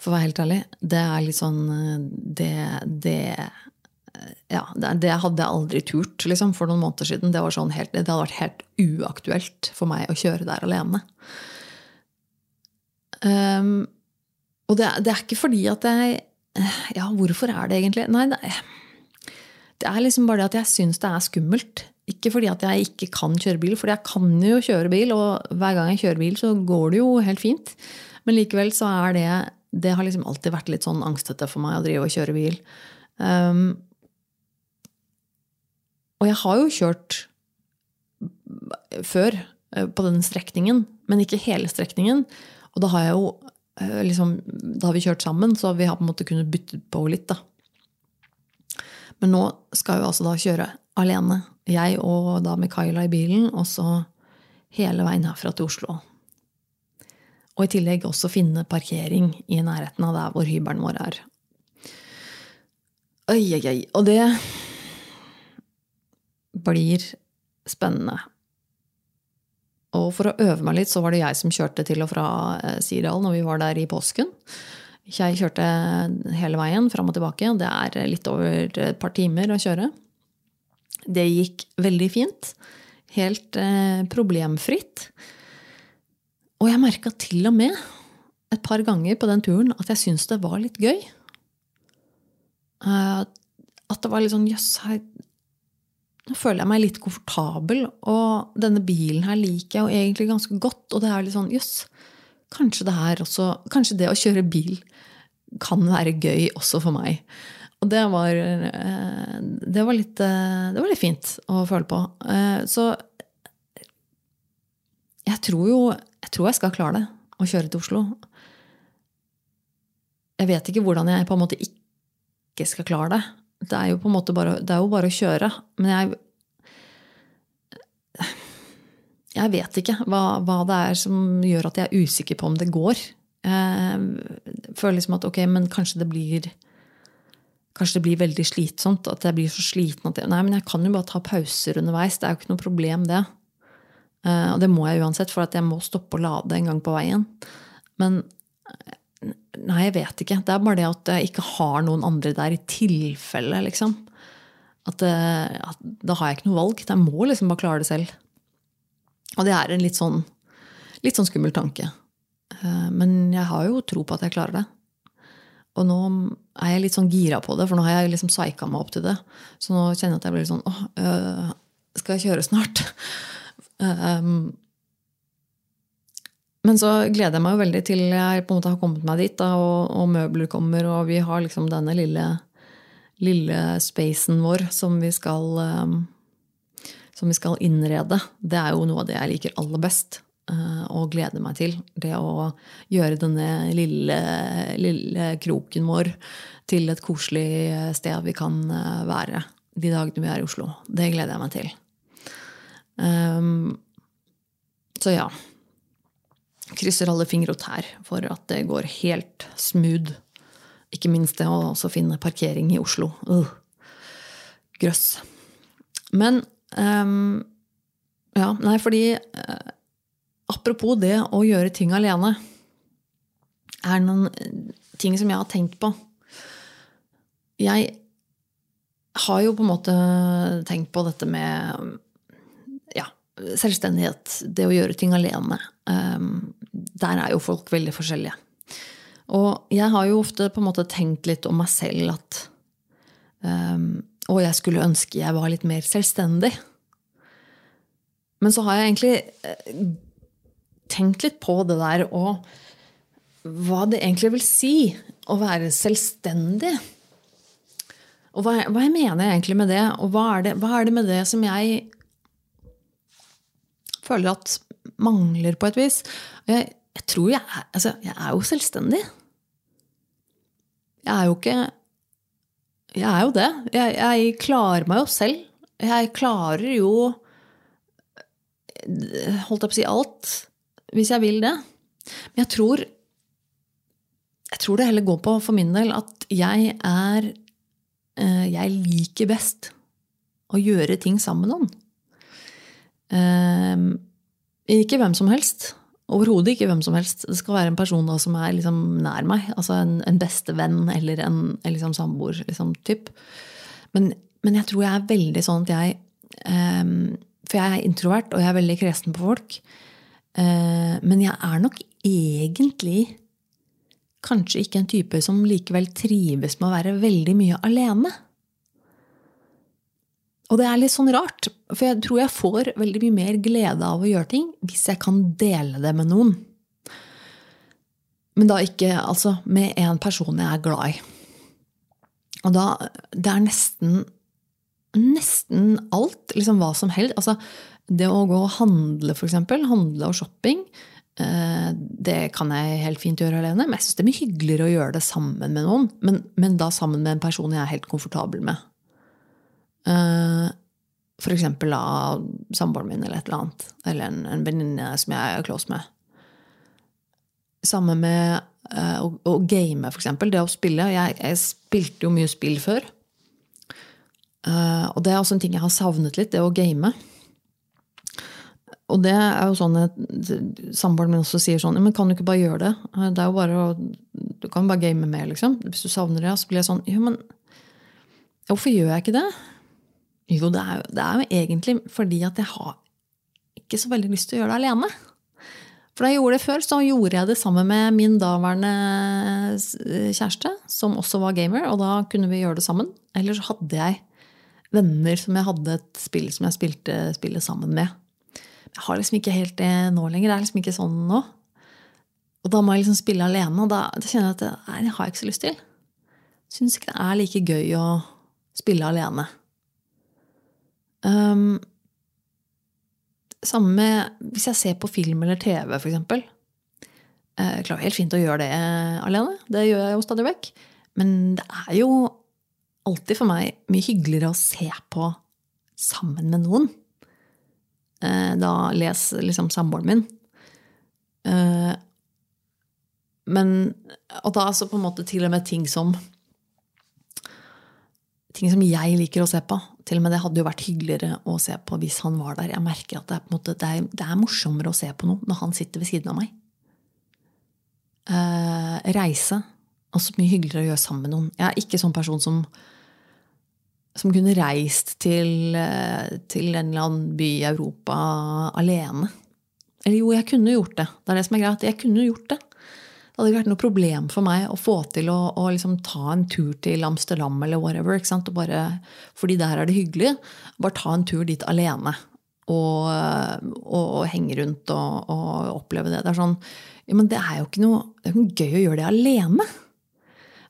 For å være helt ærlig. Det er litt sånn Det, det ja, det hadde jeg aldri turt liksom, for noen måneder siden. Det, sånn helt, det, hadde vært helt uaktuelt for meg å kjøre der alene. Um, og det, det, er ikke fordi at jeg Ja, hvorfor er det egentlig Nei, det, det er liksom bare det at jeg syns det er skummelt. Ikke fordi at jeg ikke kan kjøre bil, for jeg kan jo kjøre bil, og hver gang jeg kjører bil, så går det jo helt fint. Men likevel så er det Det har liksom alltid vært litt sånn angstete for meg å drive og kjøre bil. Um, og jeg har jo kjørt før eh, på den strekningen, men ikke hele strekningen. Og da har jeg jo eh, liksom, Da har vi kjørt sammen, så vi har på en måte kunnet bytte på litt, da. Men nå skal vi altså da kjøre alene. Jeg og da Mikaela i bilen, og så hele veien herfra til Oslo. Og i tillegg også finne parkering i nærheten av der hvor hybelen vår er. Oi, oi, oi. Og det blir spennende. Og for å øve meg litt, så var det jeg som kjørte til og fra eh, Sirdal når vi var der i påsken. Jeg kjørte hele veien fram og tilbake. Det er litt over et par timer å kjøre. Det gikk veldig fint. Helt eh, problemfritt. Og jeg merka til og med et par ganger på den turen at jeg syntes det var litt gøy. Eh, at det var litt sånn Jøss, her nå føler jeg meg litt komfortabel, og denne bilen her liker jeg jo egentlig ganske godt. Og det er litt sånn jøss, kanskje det her også Kanskje det å kjøre bil kan være gøy også for meg. Og det var, eh, det var, litt, eh, det var litt fint å føle på. Eh, så jeg tror jo jeg tror jeg skal klare det, å kjøre til Oslo. Jeg vet ikke hvordan jeg på en måte ikke skal klare det. Det er jo på en måte bare, det er jo bare å kjøre. Men jeg Jeg vet ikke hva, hva, det er som gjør at jeg er usikker på om det går. Jeg føler liksom at ok, men kanskje det blir Kanskje det blir veldig slitsomt. At jeg blir så sliten at jeg, Nei, men jeg kan jo bare ta pauser underveis. Det er jo ikke noe problem, det. Eh, og det må jeg uansett, for jeg må stoppe å lade en gang på veien. Men Nei, jeg vet ikke. Det er bare det at jeg ikke har noen andre der i tilfelle, liksom. At, eh, at, da har jeg ikke noe valg. Jeg må liksom bare klare det selv. Og det er en litt sånn, litt sånn skummel tanke. Eh, men jeg har jo tro på at jeg klarer det. Og nå er jeg litt sånn gira på det, for nå har jeg liksom psyka meg opp til det. Så nå kjenner jeg at jeg blir litt sånn åh, øh, skal jeg kjøre snart? um, Men så gleder jeg meg jo veldig til jeg på en måte har kommet meg dit, da, og, og, møbler kommer, og vi har liksom denne lille, lille spacen vår som vi skal um, som vi skal innrede. Det er jo noe av det jeg liker aller best. eh, og gleder meg til. Det å gjøre denne lille, lille kroken vår til et koselig sted vi kan eh, være de dagene vi er i Oslo. Det gleder jeg meg til. Um, så ja. Krysser alle fingre og tær for at det går helt smooth. Ikke minst det å også finne parkering i Oslo. Uh, grøss. Men um, Ja, nei, fordi uh, Apropos det å gjøre ting alene, er noen ting som jeg har tenkt på. Jeg har jo på en måte tenkt på dette med ja, selvstendighet. Det å gjøre ting alene. Um, der er jo folk veldig forskjellige. Og jeg har jo ofte på en måte tenkt litt om meg selv at um, Og jeg skulle ønske jeg var litt mer selvstendig. Men så har jeg egentlig eh, tenkt litt på det der og hva det egentlig vil si å være selvstendig. Og hva, hva mener jeg egentlig med det? Og hva er det, hva er det med det som jeg føler at mangler på et vis? Jeg, jeg tror jeg er Altså, jeg er jo selvstendig. Jeg er jo ikke Jeg er jo det. Jeg, jeg klarer meg jo selv. Jeg klarer jo Holdt jeg på å si alt. Hvis jeg vil det. Men jeg tror Jeg tror det heller går på, for min del, at jeg er eh, Jeg liker best å gjøre ting sammen med noen. Eh, ikke hvem som helst. Overhodet ikke hvem som helst. Det skal være en person da, som er liksom nær meg. Altså en, en bestevenn eller en, liksom samboer. Liksom. Men, men, jeg tror jeg er veldig sånn at jeg eh, For jeg er introvert, og jeg er veldig kresen på folk. Eh, men jeg er nok egentlig kanskje ikke en type som likevel trives med å være veldig mye alene. Og det er litt sånn rart, for jeg tror jeg får veldig mye mer glede av å gjøre ting hvis jeg kan dele det med noen. Men da ikke altså med en person jeg er glad i. Og da Det er nesten nesten alt. Liksom hva som helst. Altså, det å gå og handle, f.eks. Handle og shopping. Eh, det kan jeg helt fint gjøre alene, men jeg syns det er mye hyggeligere å gjøre det sammen med noen. Men, men da sammen med en person jeg er helt komfortabel med. Uh, for eksempel av samboeren min eller et eller annet. Eller en, en venninne som jeg er close med. Samme med uh, å, å, game, for eksempel. Det å spille. Jeg, jeg spilte jo mye spill før. Uh, og det er også en ting jeg har savnet litt, det å game. Og det er jo sånn at samboeren min også sier sånn Men kan du ikke bare gjøre det? Det er jo bare å, Du kan bare game med, liksom. Hvis du savner det. Så blir jeg sånn Jo, men hvorfor gjør jeg ikke det? Jo, det er, jo, det er jo egentlig fordi at jeg har ikke så veldig lyst til å gjøre det alene. For da jeg gjorde det før, så gjorde jeg det sammen med min daværende kjæreste, som også var gamer, og da kunne vi gjøre det sammen. Eller så hadde jeg venner som jeg hadde et spill som jeg spilte spillet sammen med. Jeg har liksom ikke helt det nå lenger. Det er liksom ikke sånn nå. Og da må jeg liksom spille alene, og da, kjenner jeg at det, nei, det har jeg ikke så lyst til. Syns ikke det er like gøy å spille alene. Um, samme med hvis jeg ser på film eller TV, f.eks. Jeg eh, klarer helt fint å gjøre det alene. Det gjør jeg jo stadig vekk. Men det er jo alltid for meg mye hyggeligere å se på sammen med noen. Eh, da les liksom samboeren min. Eh, men Og da altså på en måte til og med ting som Ting som jeg liker å se på. Til og med det hadde jo vært hyggeligere å se på hvis han var der. Jeg merker at det er, måte, det er, det er morsommere å se på noe når han sitter ved siden av meg. Eh, reise. Også mye hyggeligere å gjøre sammen med noen. Jeg er ikke sånn person som, som kunne reist til, uh, til en eller annen by i Europa alene. Eller jo, jeg kunne gjort det. Det er det som er greit. Jeg kunne gjort det. Det hadde ikke vært noe problem for meg å få til å, å liksom ta en tur til Amsterdam eller whatever. Bare, fordi der er det hyggelig. Bare ta en tur dit alene. Og, og, og henge rundt og, og, oppleve det. Det er sånn, ja, men det er jo ikke noe, det er ikke gøy å gjøre det alene.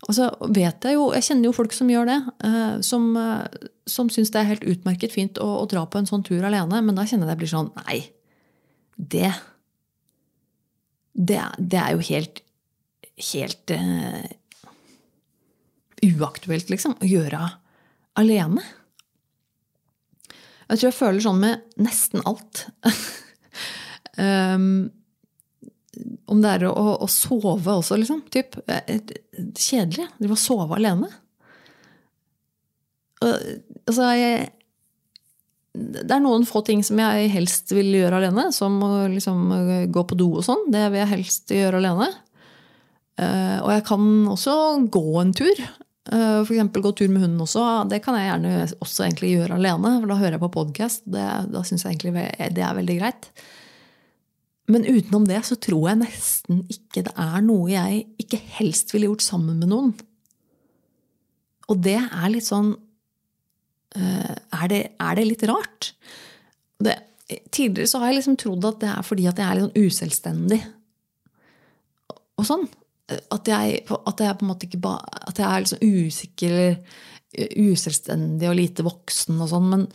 Altså, vet Jeg jo, jeg kjenner jo folk som gjør det. Uh, som, uh, som syns det er helt utmerket fint å, å, dra på en sånn tur alene. Men da kjenner jeg det blir sånn Nei, det det, det er jo helt Helt uh, uaktuelt, liksom, å gjøre alene. Jeg tror jeg føler sånn med nesten alt. um, om det er å, å, sove også, liksom. Typ, kjedelig. Drive og sove alene. Altså, jeg, det er noen få ting som jeg helst vil gjøre alene. Som å liksom, gå på do og sånn. Det vil jeg helst gjøre alene. Uh, og jeg kan også gå en tur. Uh, F.eks. gå tur med hunden også. Det kan jeg gjerne også egentlig gjøre alene. for Da hører jeg på podkast. Da syns jeg egentlig det er veldig greit. Men utenom det så tror jeg nesten ikke det er noe jeg ikke helst ville gjort sammen med noen. Og det er litt sånn Eh, er det, er det litt rart? Det, tidligere så har jeg liksom trodd at det er fordi at jeg er litt sånn uselvstendig. Og sånn. At jeg, at jeg på en måte ikke ba, At jeg er sånn usikker eh, uselvstendig og lite voksen og sånn. Men,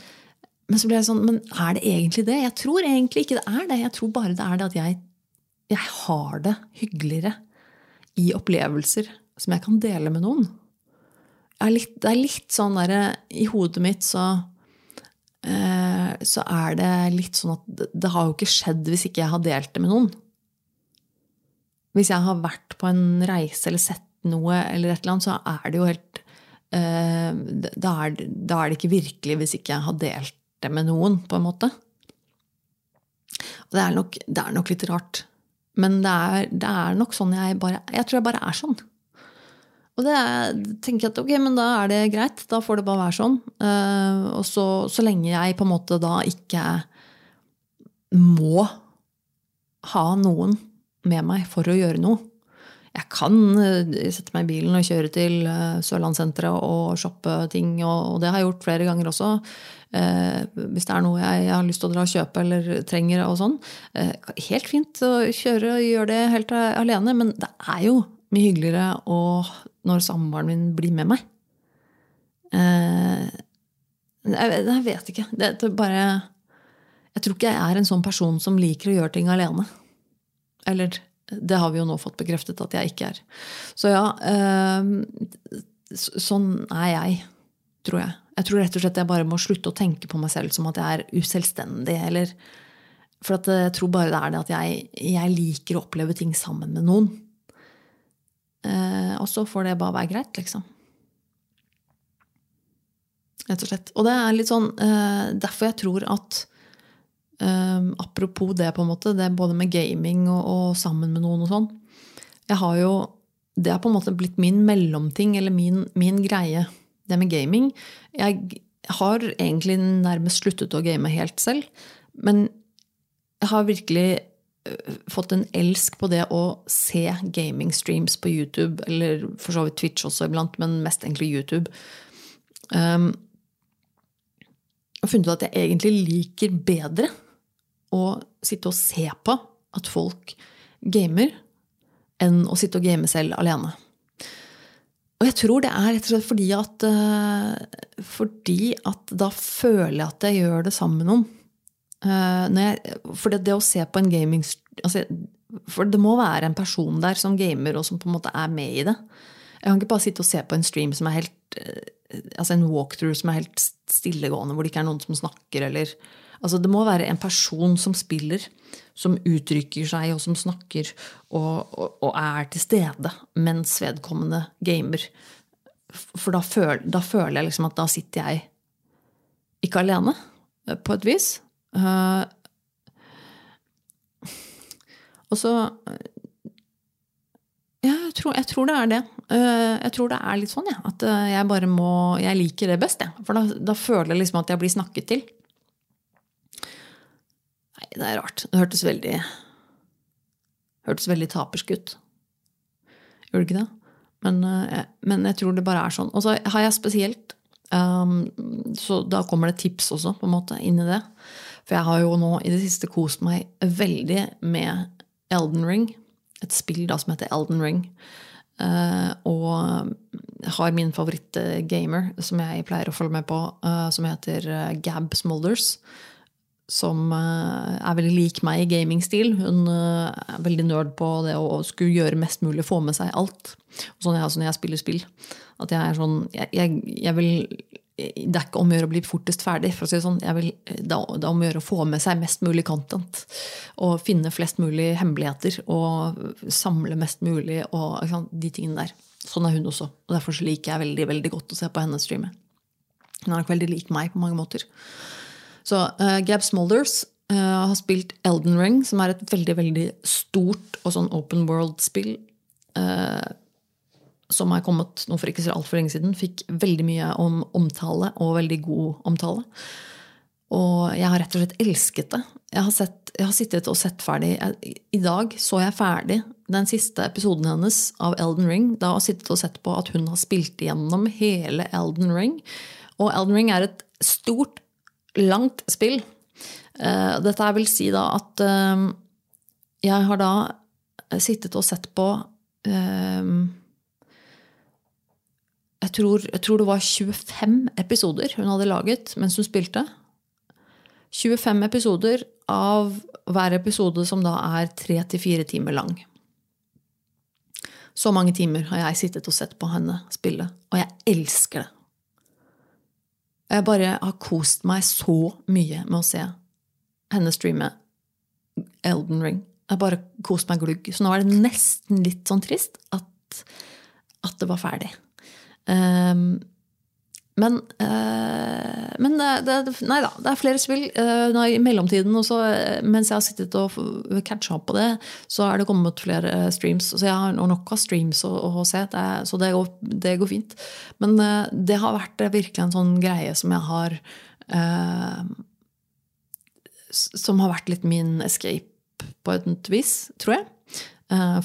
men, så ble jeg sånn Men er det egentlig det? Jeg tror egentlig ikke det er det. Jeg tror bare det er det at jeg, jeg har det hyggeligere i opplevelser som jeg kan dele med noen er litt, det er litt sånn derre I hodet mitt så eh, så er det litt sånn at det har jo ikke skjedd hvis ikke jeg har delt det med noen. Hvis jeg har vært på en reise eller sett noe, eller et eller annet, så er det jo helt uh, da, er, da, er, det ikke virkelig hvis ikke jeg har delt det med noen, på en måte. Og det er nok, det er nok litt rart. Men det er, det er, nok sånn jeg bare Jeg tror jeg bare er sånn. Og det tenker jeg at ok, men da er det greit. Da får det bare være sånn. Uh, og så, så, lenge jeg på en måte da ikke må ha noen med meg for å gjøre noe. Jeg kan uh, sette meg i bilen og kjøre til uh, Sørlandssenteret og shoppe ting, og, det har jeg gjort flere ganger også. hvis det er noe jeg, har lyst til å dra og kjøpe eller trenger og sånn. helt fint å kjøre og gjøre det helt alene, men det er jo mye hyggeligere når samboeren min blir med meg. Eh, jeg, vet ikke. Det bare Jeg tror ikke jeg er en sånn person som liker å gjøre ting alene. Eller det har vi jo nå fått bekreftet at jeg ikke er. Så ja, eh, sånn er jeg, tror jeg. Jeg tror rett og slett jeg bare må slutte å tenke på meg selv som at jeg er uselvstendig. eller for jeg tror bare det er det at jeg, jeg liker å oppleve ting sammen med noen. Eh, og så får det bare være greit, liksom. Rett og slett. Og det er litt sånn eh, derfor jeg tror at eh, Apropos det, på en måte, det er både med gaming og, og sammen med noen og sånn. Jeg har jo Det har på en måte blitt min mellomting, eller min, min greie, det med gaming. Jeg har egentlig nærmest sluttet å game helt selv. Men jeg har virkelig fått en elsk på det å se gamingstreams på YouTube, eller for så vidt Twitch også iblant, men mest egentlig YouTube. Um, og funnet ut at jeg egentlig liker bedre å sitte og se på at folk gamer, enn å sitte og game selv alene. Og jeg tror det er rett og slett fordi at, uh, fordi at da føler jeg at jeg gjør det sammen med noen. Uh, jeg, for det, det, å se på en gaming altså, For det må være en person der som gamer, og som på en måte er med i det. Jeg kan ikke bare sitte og se på en stream som er helt uh, Altså en walkthrough som er helt stillegående, hvor det ikke er noen som snakker, eller Altså, det må være en person som spiller, som uttrykker seg, og som snakker, og, og, og er til stede mens vedkommende gamer. For da, føl, da føler jeg liksom at da sitter jeg ikke alene, på et vis. Uh, og så Ja, jeg tror, jeg tror, det er det. Jeg tror det er litt sånn, ja, at jeg bare må Jeg liker det best, jeg. For da, da, føler jeg liksom at jeg blir snakket til. Nei, det er rart. Det hørtes veldig hørtes veldig tapersk ut. Gjorde det ikke det? Men, uh, men, jeg tror det bare er sånn. Og så har jeg spesielt um, Så da kommer det tips også, på en måte, inn i det. For jeg har jo nå i det siste kost meg veldig med Elden Ring. Et spill da som heter Elden Ring. Uh, og har min favorittgamer, som jeg pleier å følge med på, uh, som heter Gab Smolders. Som eh, er veldig lik meg i gamingstil. Hun eh, er veldig nerd på det å skulle gjøre mest mulig, få med seg alt. Og sånn er jeg også når jeg spiller spill. At jeg er sånn jeg, jeg, jeg vil det er ikke om å gjøre å bli fortest ferdig. for å si Det sånn. Vil, det er om å gjøre å få med seg mest mulig content. Og finne flest mulig hemmeligheter. Og samle mest mulig. og de tingene der. Sånn er hun også. og Derfor liker jeg veldig veldig godt å se på henne streame. Hun er nok veldig lik meg på mange måter. Så uh, Gab Smolders uh, har spilt Elden Ring, som er et veldig veldig stort og sånn open world-spill. Uh, som er kommet nå for ikke så altfor lenge siden. Fikk veldig mye om omtale, og veldig god omtale. Og jeg har rett og slett elsket det. Jeg har, sett, jeg har sittet og sett ferdig I dag så jeg ferdig den siste episoden hennes av Elden Ring. Da har jeg sittet og sett på at hun har spilt igjennom hele Elden Ring. Og Elden Ring er et stort langt spill. Eh, dette vil si da at eh, jeg har da sittet og sett på eh, jeg tror, jeg tror, det var 25 episoder hun hadde laget mens hun spilte. 25 episoder av hver episode som da er tre til fire timer lang. Så mange timer har jeg sittet og sett på henne spille, og jeg elsker det. Jeg bare har kost meg så mye med å se henne streame Elden Ring. Jeg har bare kost meg glugg. Så nå er det nesten litt sånn trist at, at det var ferdig. Um, men, uh, men det, nei da, det er flere spill. Uh, I mellomtiden, også, eh, mens jeg har sittet og catcha opp på det, så er det kommet flere streams. Så jeg har nok av streams å, å se, det, så det går, det går, fint. Men uh, det har vært virkelig en sånn greie som jeg har Som har vært litt min escape på et vis, tror jeg.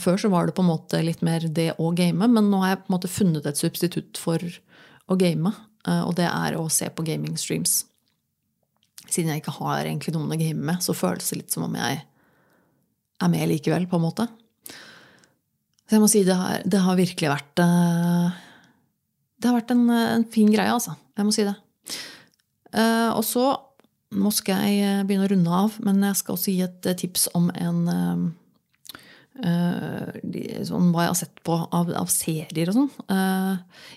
Før så var det på en måte litt mer det å game, men nå har jeg på en måte funnet et substitutt for å game. Eh, og det er å se på gaming streams. Siden jeg ikke har egentlig noen å game med, så føles det litt som om jeg er med likevel, på en måte. Så jeg må si det har, det har virkelig vært eh, Det har vært en, en, fin greie, altså. Jeg må si det. Eh, og så Nå skal jeg begynne å runde av, men jeg skal også gi et tips om en Sånn hva jeg har sett på av, av serier og sånn. Uh,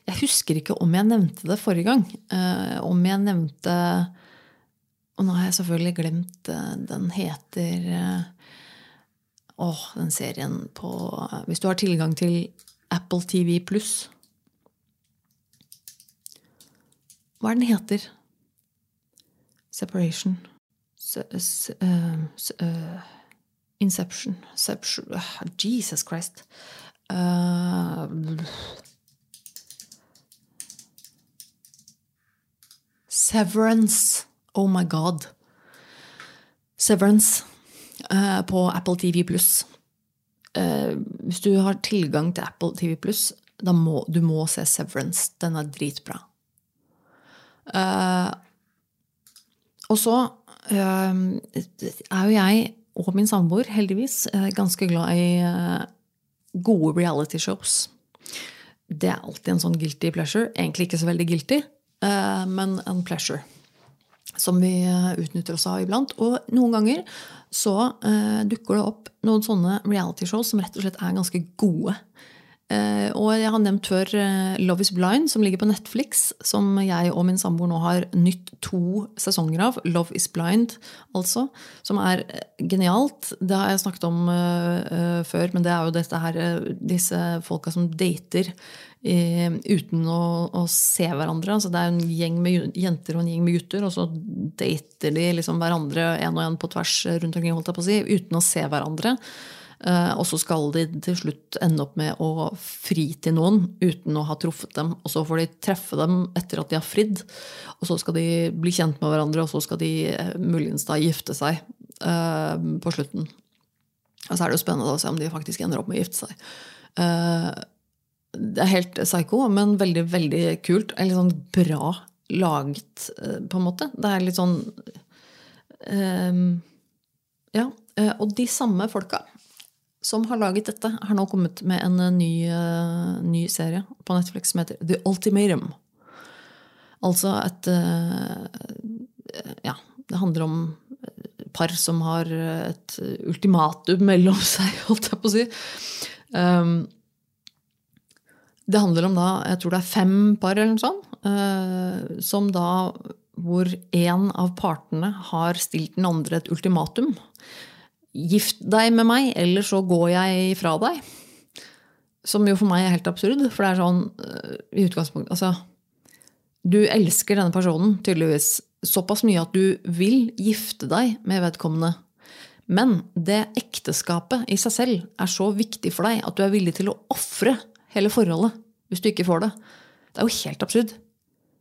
jeg husker ikke om jeg nevnte det forrige gang. Uh, om jeg nevnte Og nå har jeg selvfølgelig glemt Den heter oh, den serien på Hvis du har tilgang til Apple TV pluss Hva er den heter? Separation. S, se, Inception. Inception. Jesus Christ. Uh, Severance. Oh my god. Severance uh, på Apple TV pluss. Uh, hvis du har tilgang til Apple TV pluss, da må du må se Severance. Den er dritbra. Uh, og så er jo jeg og min samboer, heldigvis, ganske glad i eh, gode reality-shows. Det er alltid en sånn guilty pleasure. Egentlig ikke så veldig guilty, eh, men en pleasure. Som vi eh, utnytter oss av iblant. Og noen ganger så dukker det opp noen sånne reality-shows som rett og slett er ganske gode. Uh, og jeg har nevnt før uh, Love is Blind, som ligger på Netflix. Som jeg og min samboer nå har nytt to sesonger av. Love is Blind, altså. Som er uh, genialt. Det har jeg snakket om før, men det er jo dette her, disse folka som dater uten å, å, se hverandre. Altså det er en gjeng med jenter og en gjeng med gutter, og så dater de liksom hverandre en og en på tvers rundt omkring, holdt jeg på å si, uten å se hverandre. Eh, og så skal de til slutt ende opp med å fri til noen uten å ha truffet dem. Og så får de treffe dem etter at de har fridd, og så skal de bli kjent med hverandre, og så skal de eh, muligens da gifte seg uh, på slutten. Og så er det jo spennende å se om de faktisk ender opp med å gifte seg. Det er helt psycho, men veldig, veldig kult. Eller sånn bra laget, på en måte. Det er litt sånn Ja. Og de samme folka som har laget dette, har nå kommet med en eh, ny, uh, ny serie på Netflix som heter The Ultimatum. Altså et uh, Ja, det handler om par som har et ultimatum mellom seg, holdt jeg på å si. Um, det handler om da, jeg tror det er fem par eller noe sånt, uh, som da hvor en av partene har stilt den andre et ultimatum. Gift deg med meg, eller så går jeg fra deg. Som jo for meg er helt absurd. For det er sånn uh, i utgangspunktet Altså, du elsker denne personen tydeligvis såpass mye at du vil gifte deg med vedkommende. Men det ekteskapet i seg selv er så viktig for deg at du er villig til å ofre hele forholdet hvis du ikke får det. Det er jo helt absurd.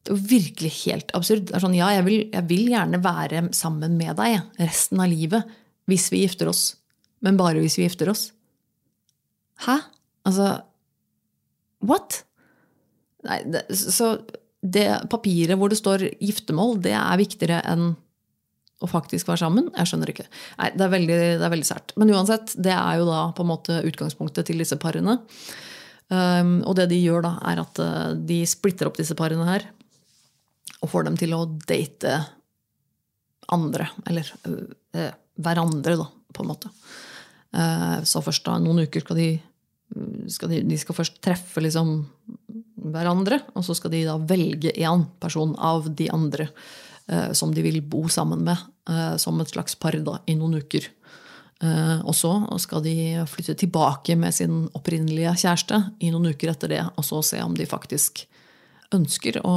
Det er jo virkelig helt absurd. Det er sånn, ja, jeg vil, jeg vil gjerne være sammen med deg resten av livet hvis vi gifter oss. Men bare hvis vi gifter oss. Hæ? Altså What? Nei, det, så det papiret hvor det står giftermål, det er viktigere enn å faktisk være sammen? Jeg skjønner ikke. Nei, Det er veldig, veldig sært. Men uansett, det er jo da på en måte utgangspunktet til disse parene. Um, og det de gjør da, er at uh, de splitter opp disse parene her. Og får dem til å date andre. Eller uh, hverandre, da, på en måte. Uh, så først da, noen uker skal de skal de, de, skal først treffe liksom hverandre, og så skal de da velge én person av de andre eh, som de vil bo sammen med, eh, som et slags par da, i noen uker. Eh, og så skal de flytte tilbake med sin opprinnelige kjæreste i noen uker etter det, og så se om de faktisk ønsker å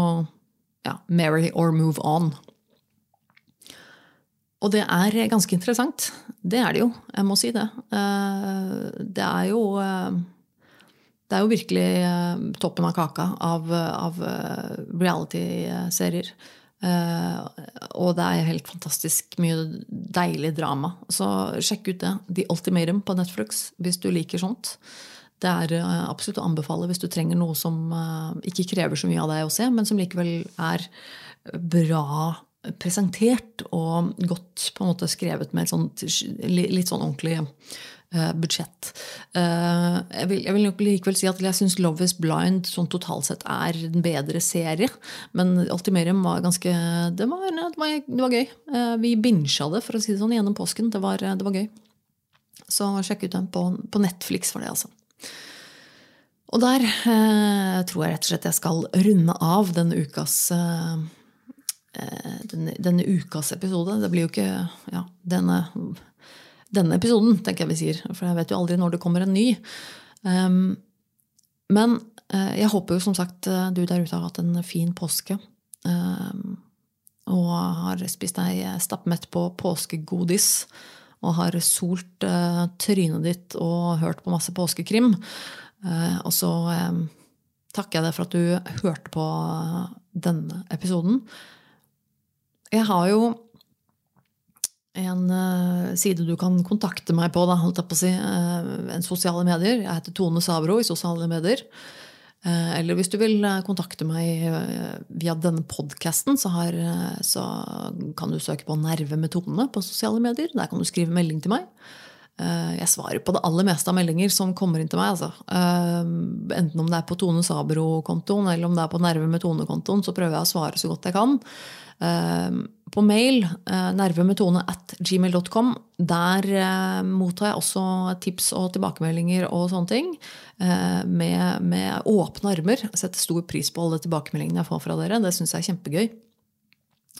ja, marry or move on. Og det er ganske interessant. Det er det jo. Jeg må si det. Eh, det er jo eh, Det er jo virkelig eh, toppen av kaka av, av reality-serier. Og det er helt fantastisk mye deilig drama. Så sjekk ut det. The Ultimatum på Netflix hvis du liker sånt. Det er absolutt å anbefale hvis du trenger noe som ikke krever så mye av deg å se, men som likevel er bra presentert og godt på en måte skrevet med et sånt, litt sånn ordentlig uh, budsjett. Uh, jeg, vil, jeg, vil, nok likevel si at jeg syns Love is Blind sånn totalt sett er en bedre serie. Men Ultimerium var ganske Det var, det var, det var gøy. Uh, vi binsja det, for å si det sånn, gjennom påsken. Det var, det var gøy. Så sjekk ut den på, på Netflix for det, altså. Og der tror jeg rett og slett jeg skal runde av denne ukas Eh, denne, denne, ukas episode. Det blir jo ikke ja, denne, denne, episoden, tenker jeg vi sier. For jeg vet jo aldri når det kommer en ny. Um, men uh, jeg håper jo som sagt eh, du der ute har hatt en fin påske. Um, og har spist deg stappmett på påskegodis. Og har solt uh, trynet ditt og hørt på masse påskekrim. Uh, og så um, takker jeg deg for at du hørte på denne episoden. Jeg har jo en uh, side du kan kontakte meg på, da, holdt jeg på å si. Uh, en sosiale medier. Jeg heter Tone Sabro i sosiale medier. Uh, eller hvis du vil kontakte meg via denne podkasten, så, så, kan du søke på Nerve med Tone på sosiale medier. Der kan du skrive melding til meg. Jeg svarer på det aller meste av meldinger som kommer inn til meg. Altså. Enten om det er på Tone Sabro-kontoen eller om det er på Nerve med Tone-kontoen, så prøver jeg å svare så godt jeg kan. Ehm, på mail, eh, nervemetone at gmail.com, der eh, mottar jeg også tips og tilbakemeldinger og sånne ting. Eh, med, med åpne armer. Jeg setter stor pris på alle tilbakemeldingene jeg får fra dere. Det syns jeg er kjempegøy.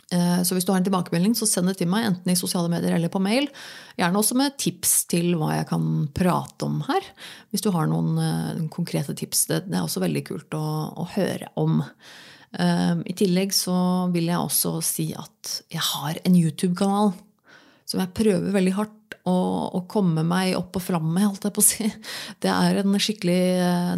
Så hvis du har en tilbakemelding, så send det til meg, enten i sosiale medier eller på mail. Gjerne også med tips til hva jeg kan prate om her. Hvis du har noen konkrete tips. Det, er også veldig kult å, å høre om. Ehm, I tillegg så vil jeg også si at jeg har en YouTube-kanal som jeg prøver veldig hardt å, komme meg opp og fram med. holdt jeg på å si. Det er en skikkelig,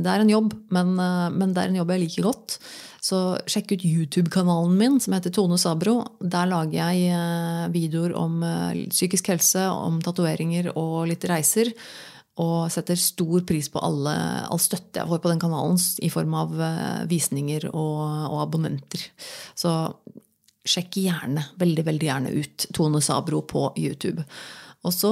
det er en jobb, men, eh, men det er en jobb jeg liker godt. Så sjekk ut YouTube-kanalen min som heter Tone Sabro. Der lager jeg eh, videoer om eh, psykisk helse, om tatoveringer og litt reiser. Og setter stor pris på alle, all støtte jeg får på den kanalen i form av uh, visninger og, og, abonnenter. Så sjekk gjerne, veldig, veldig gjerne ut Tone Sabro på YouTube. Og så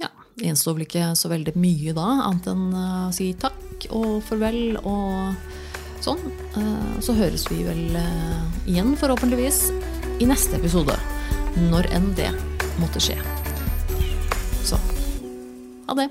ja, gjenstår vel ikke så veldig mye da, annet enn å si takk og farvel og sånn. Uh, så høres vi vel uh, igjen, forhåpentligvis, i neste episode. Når enn det. måtte skje. Så ha det.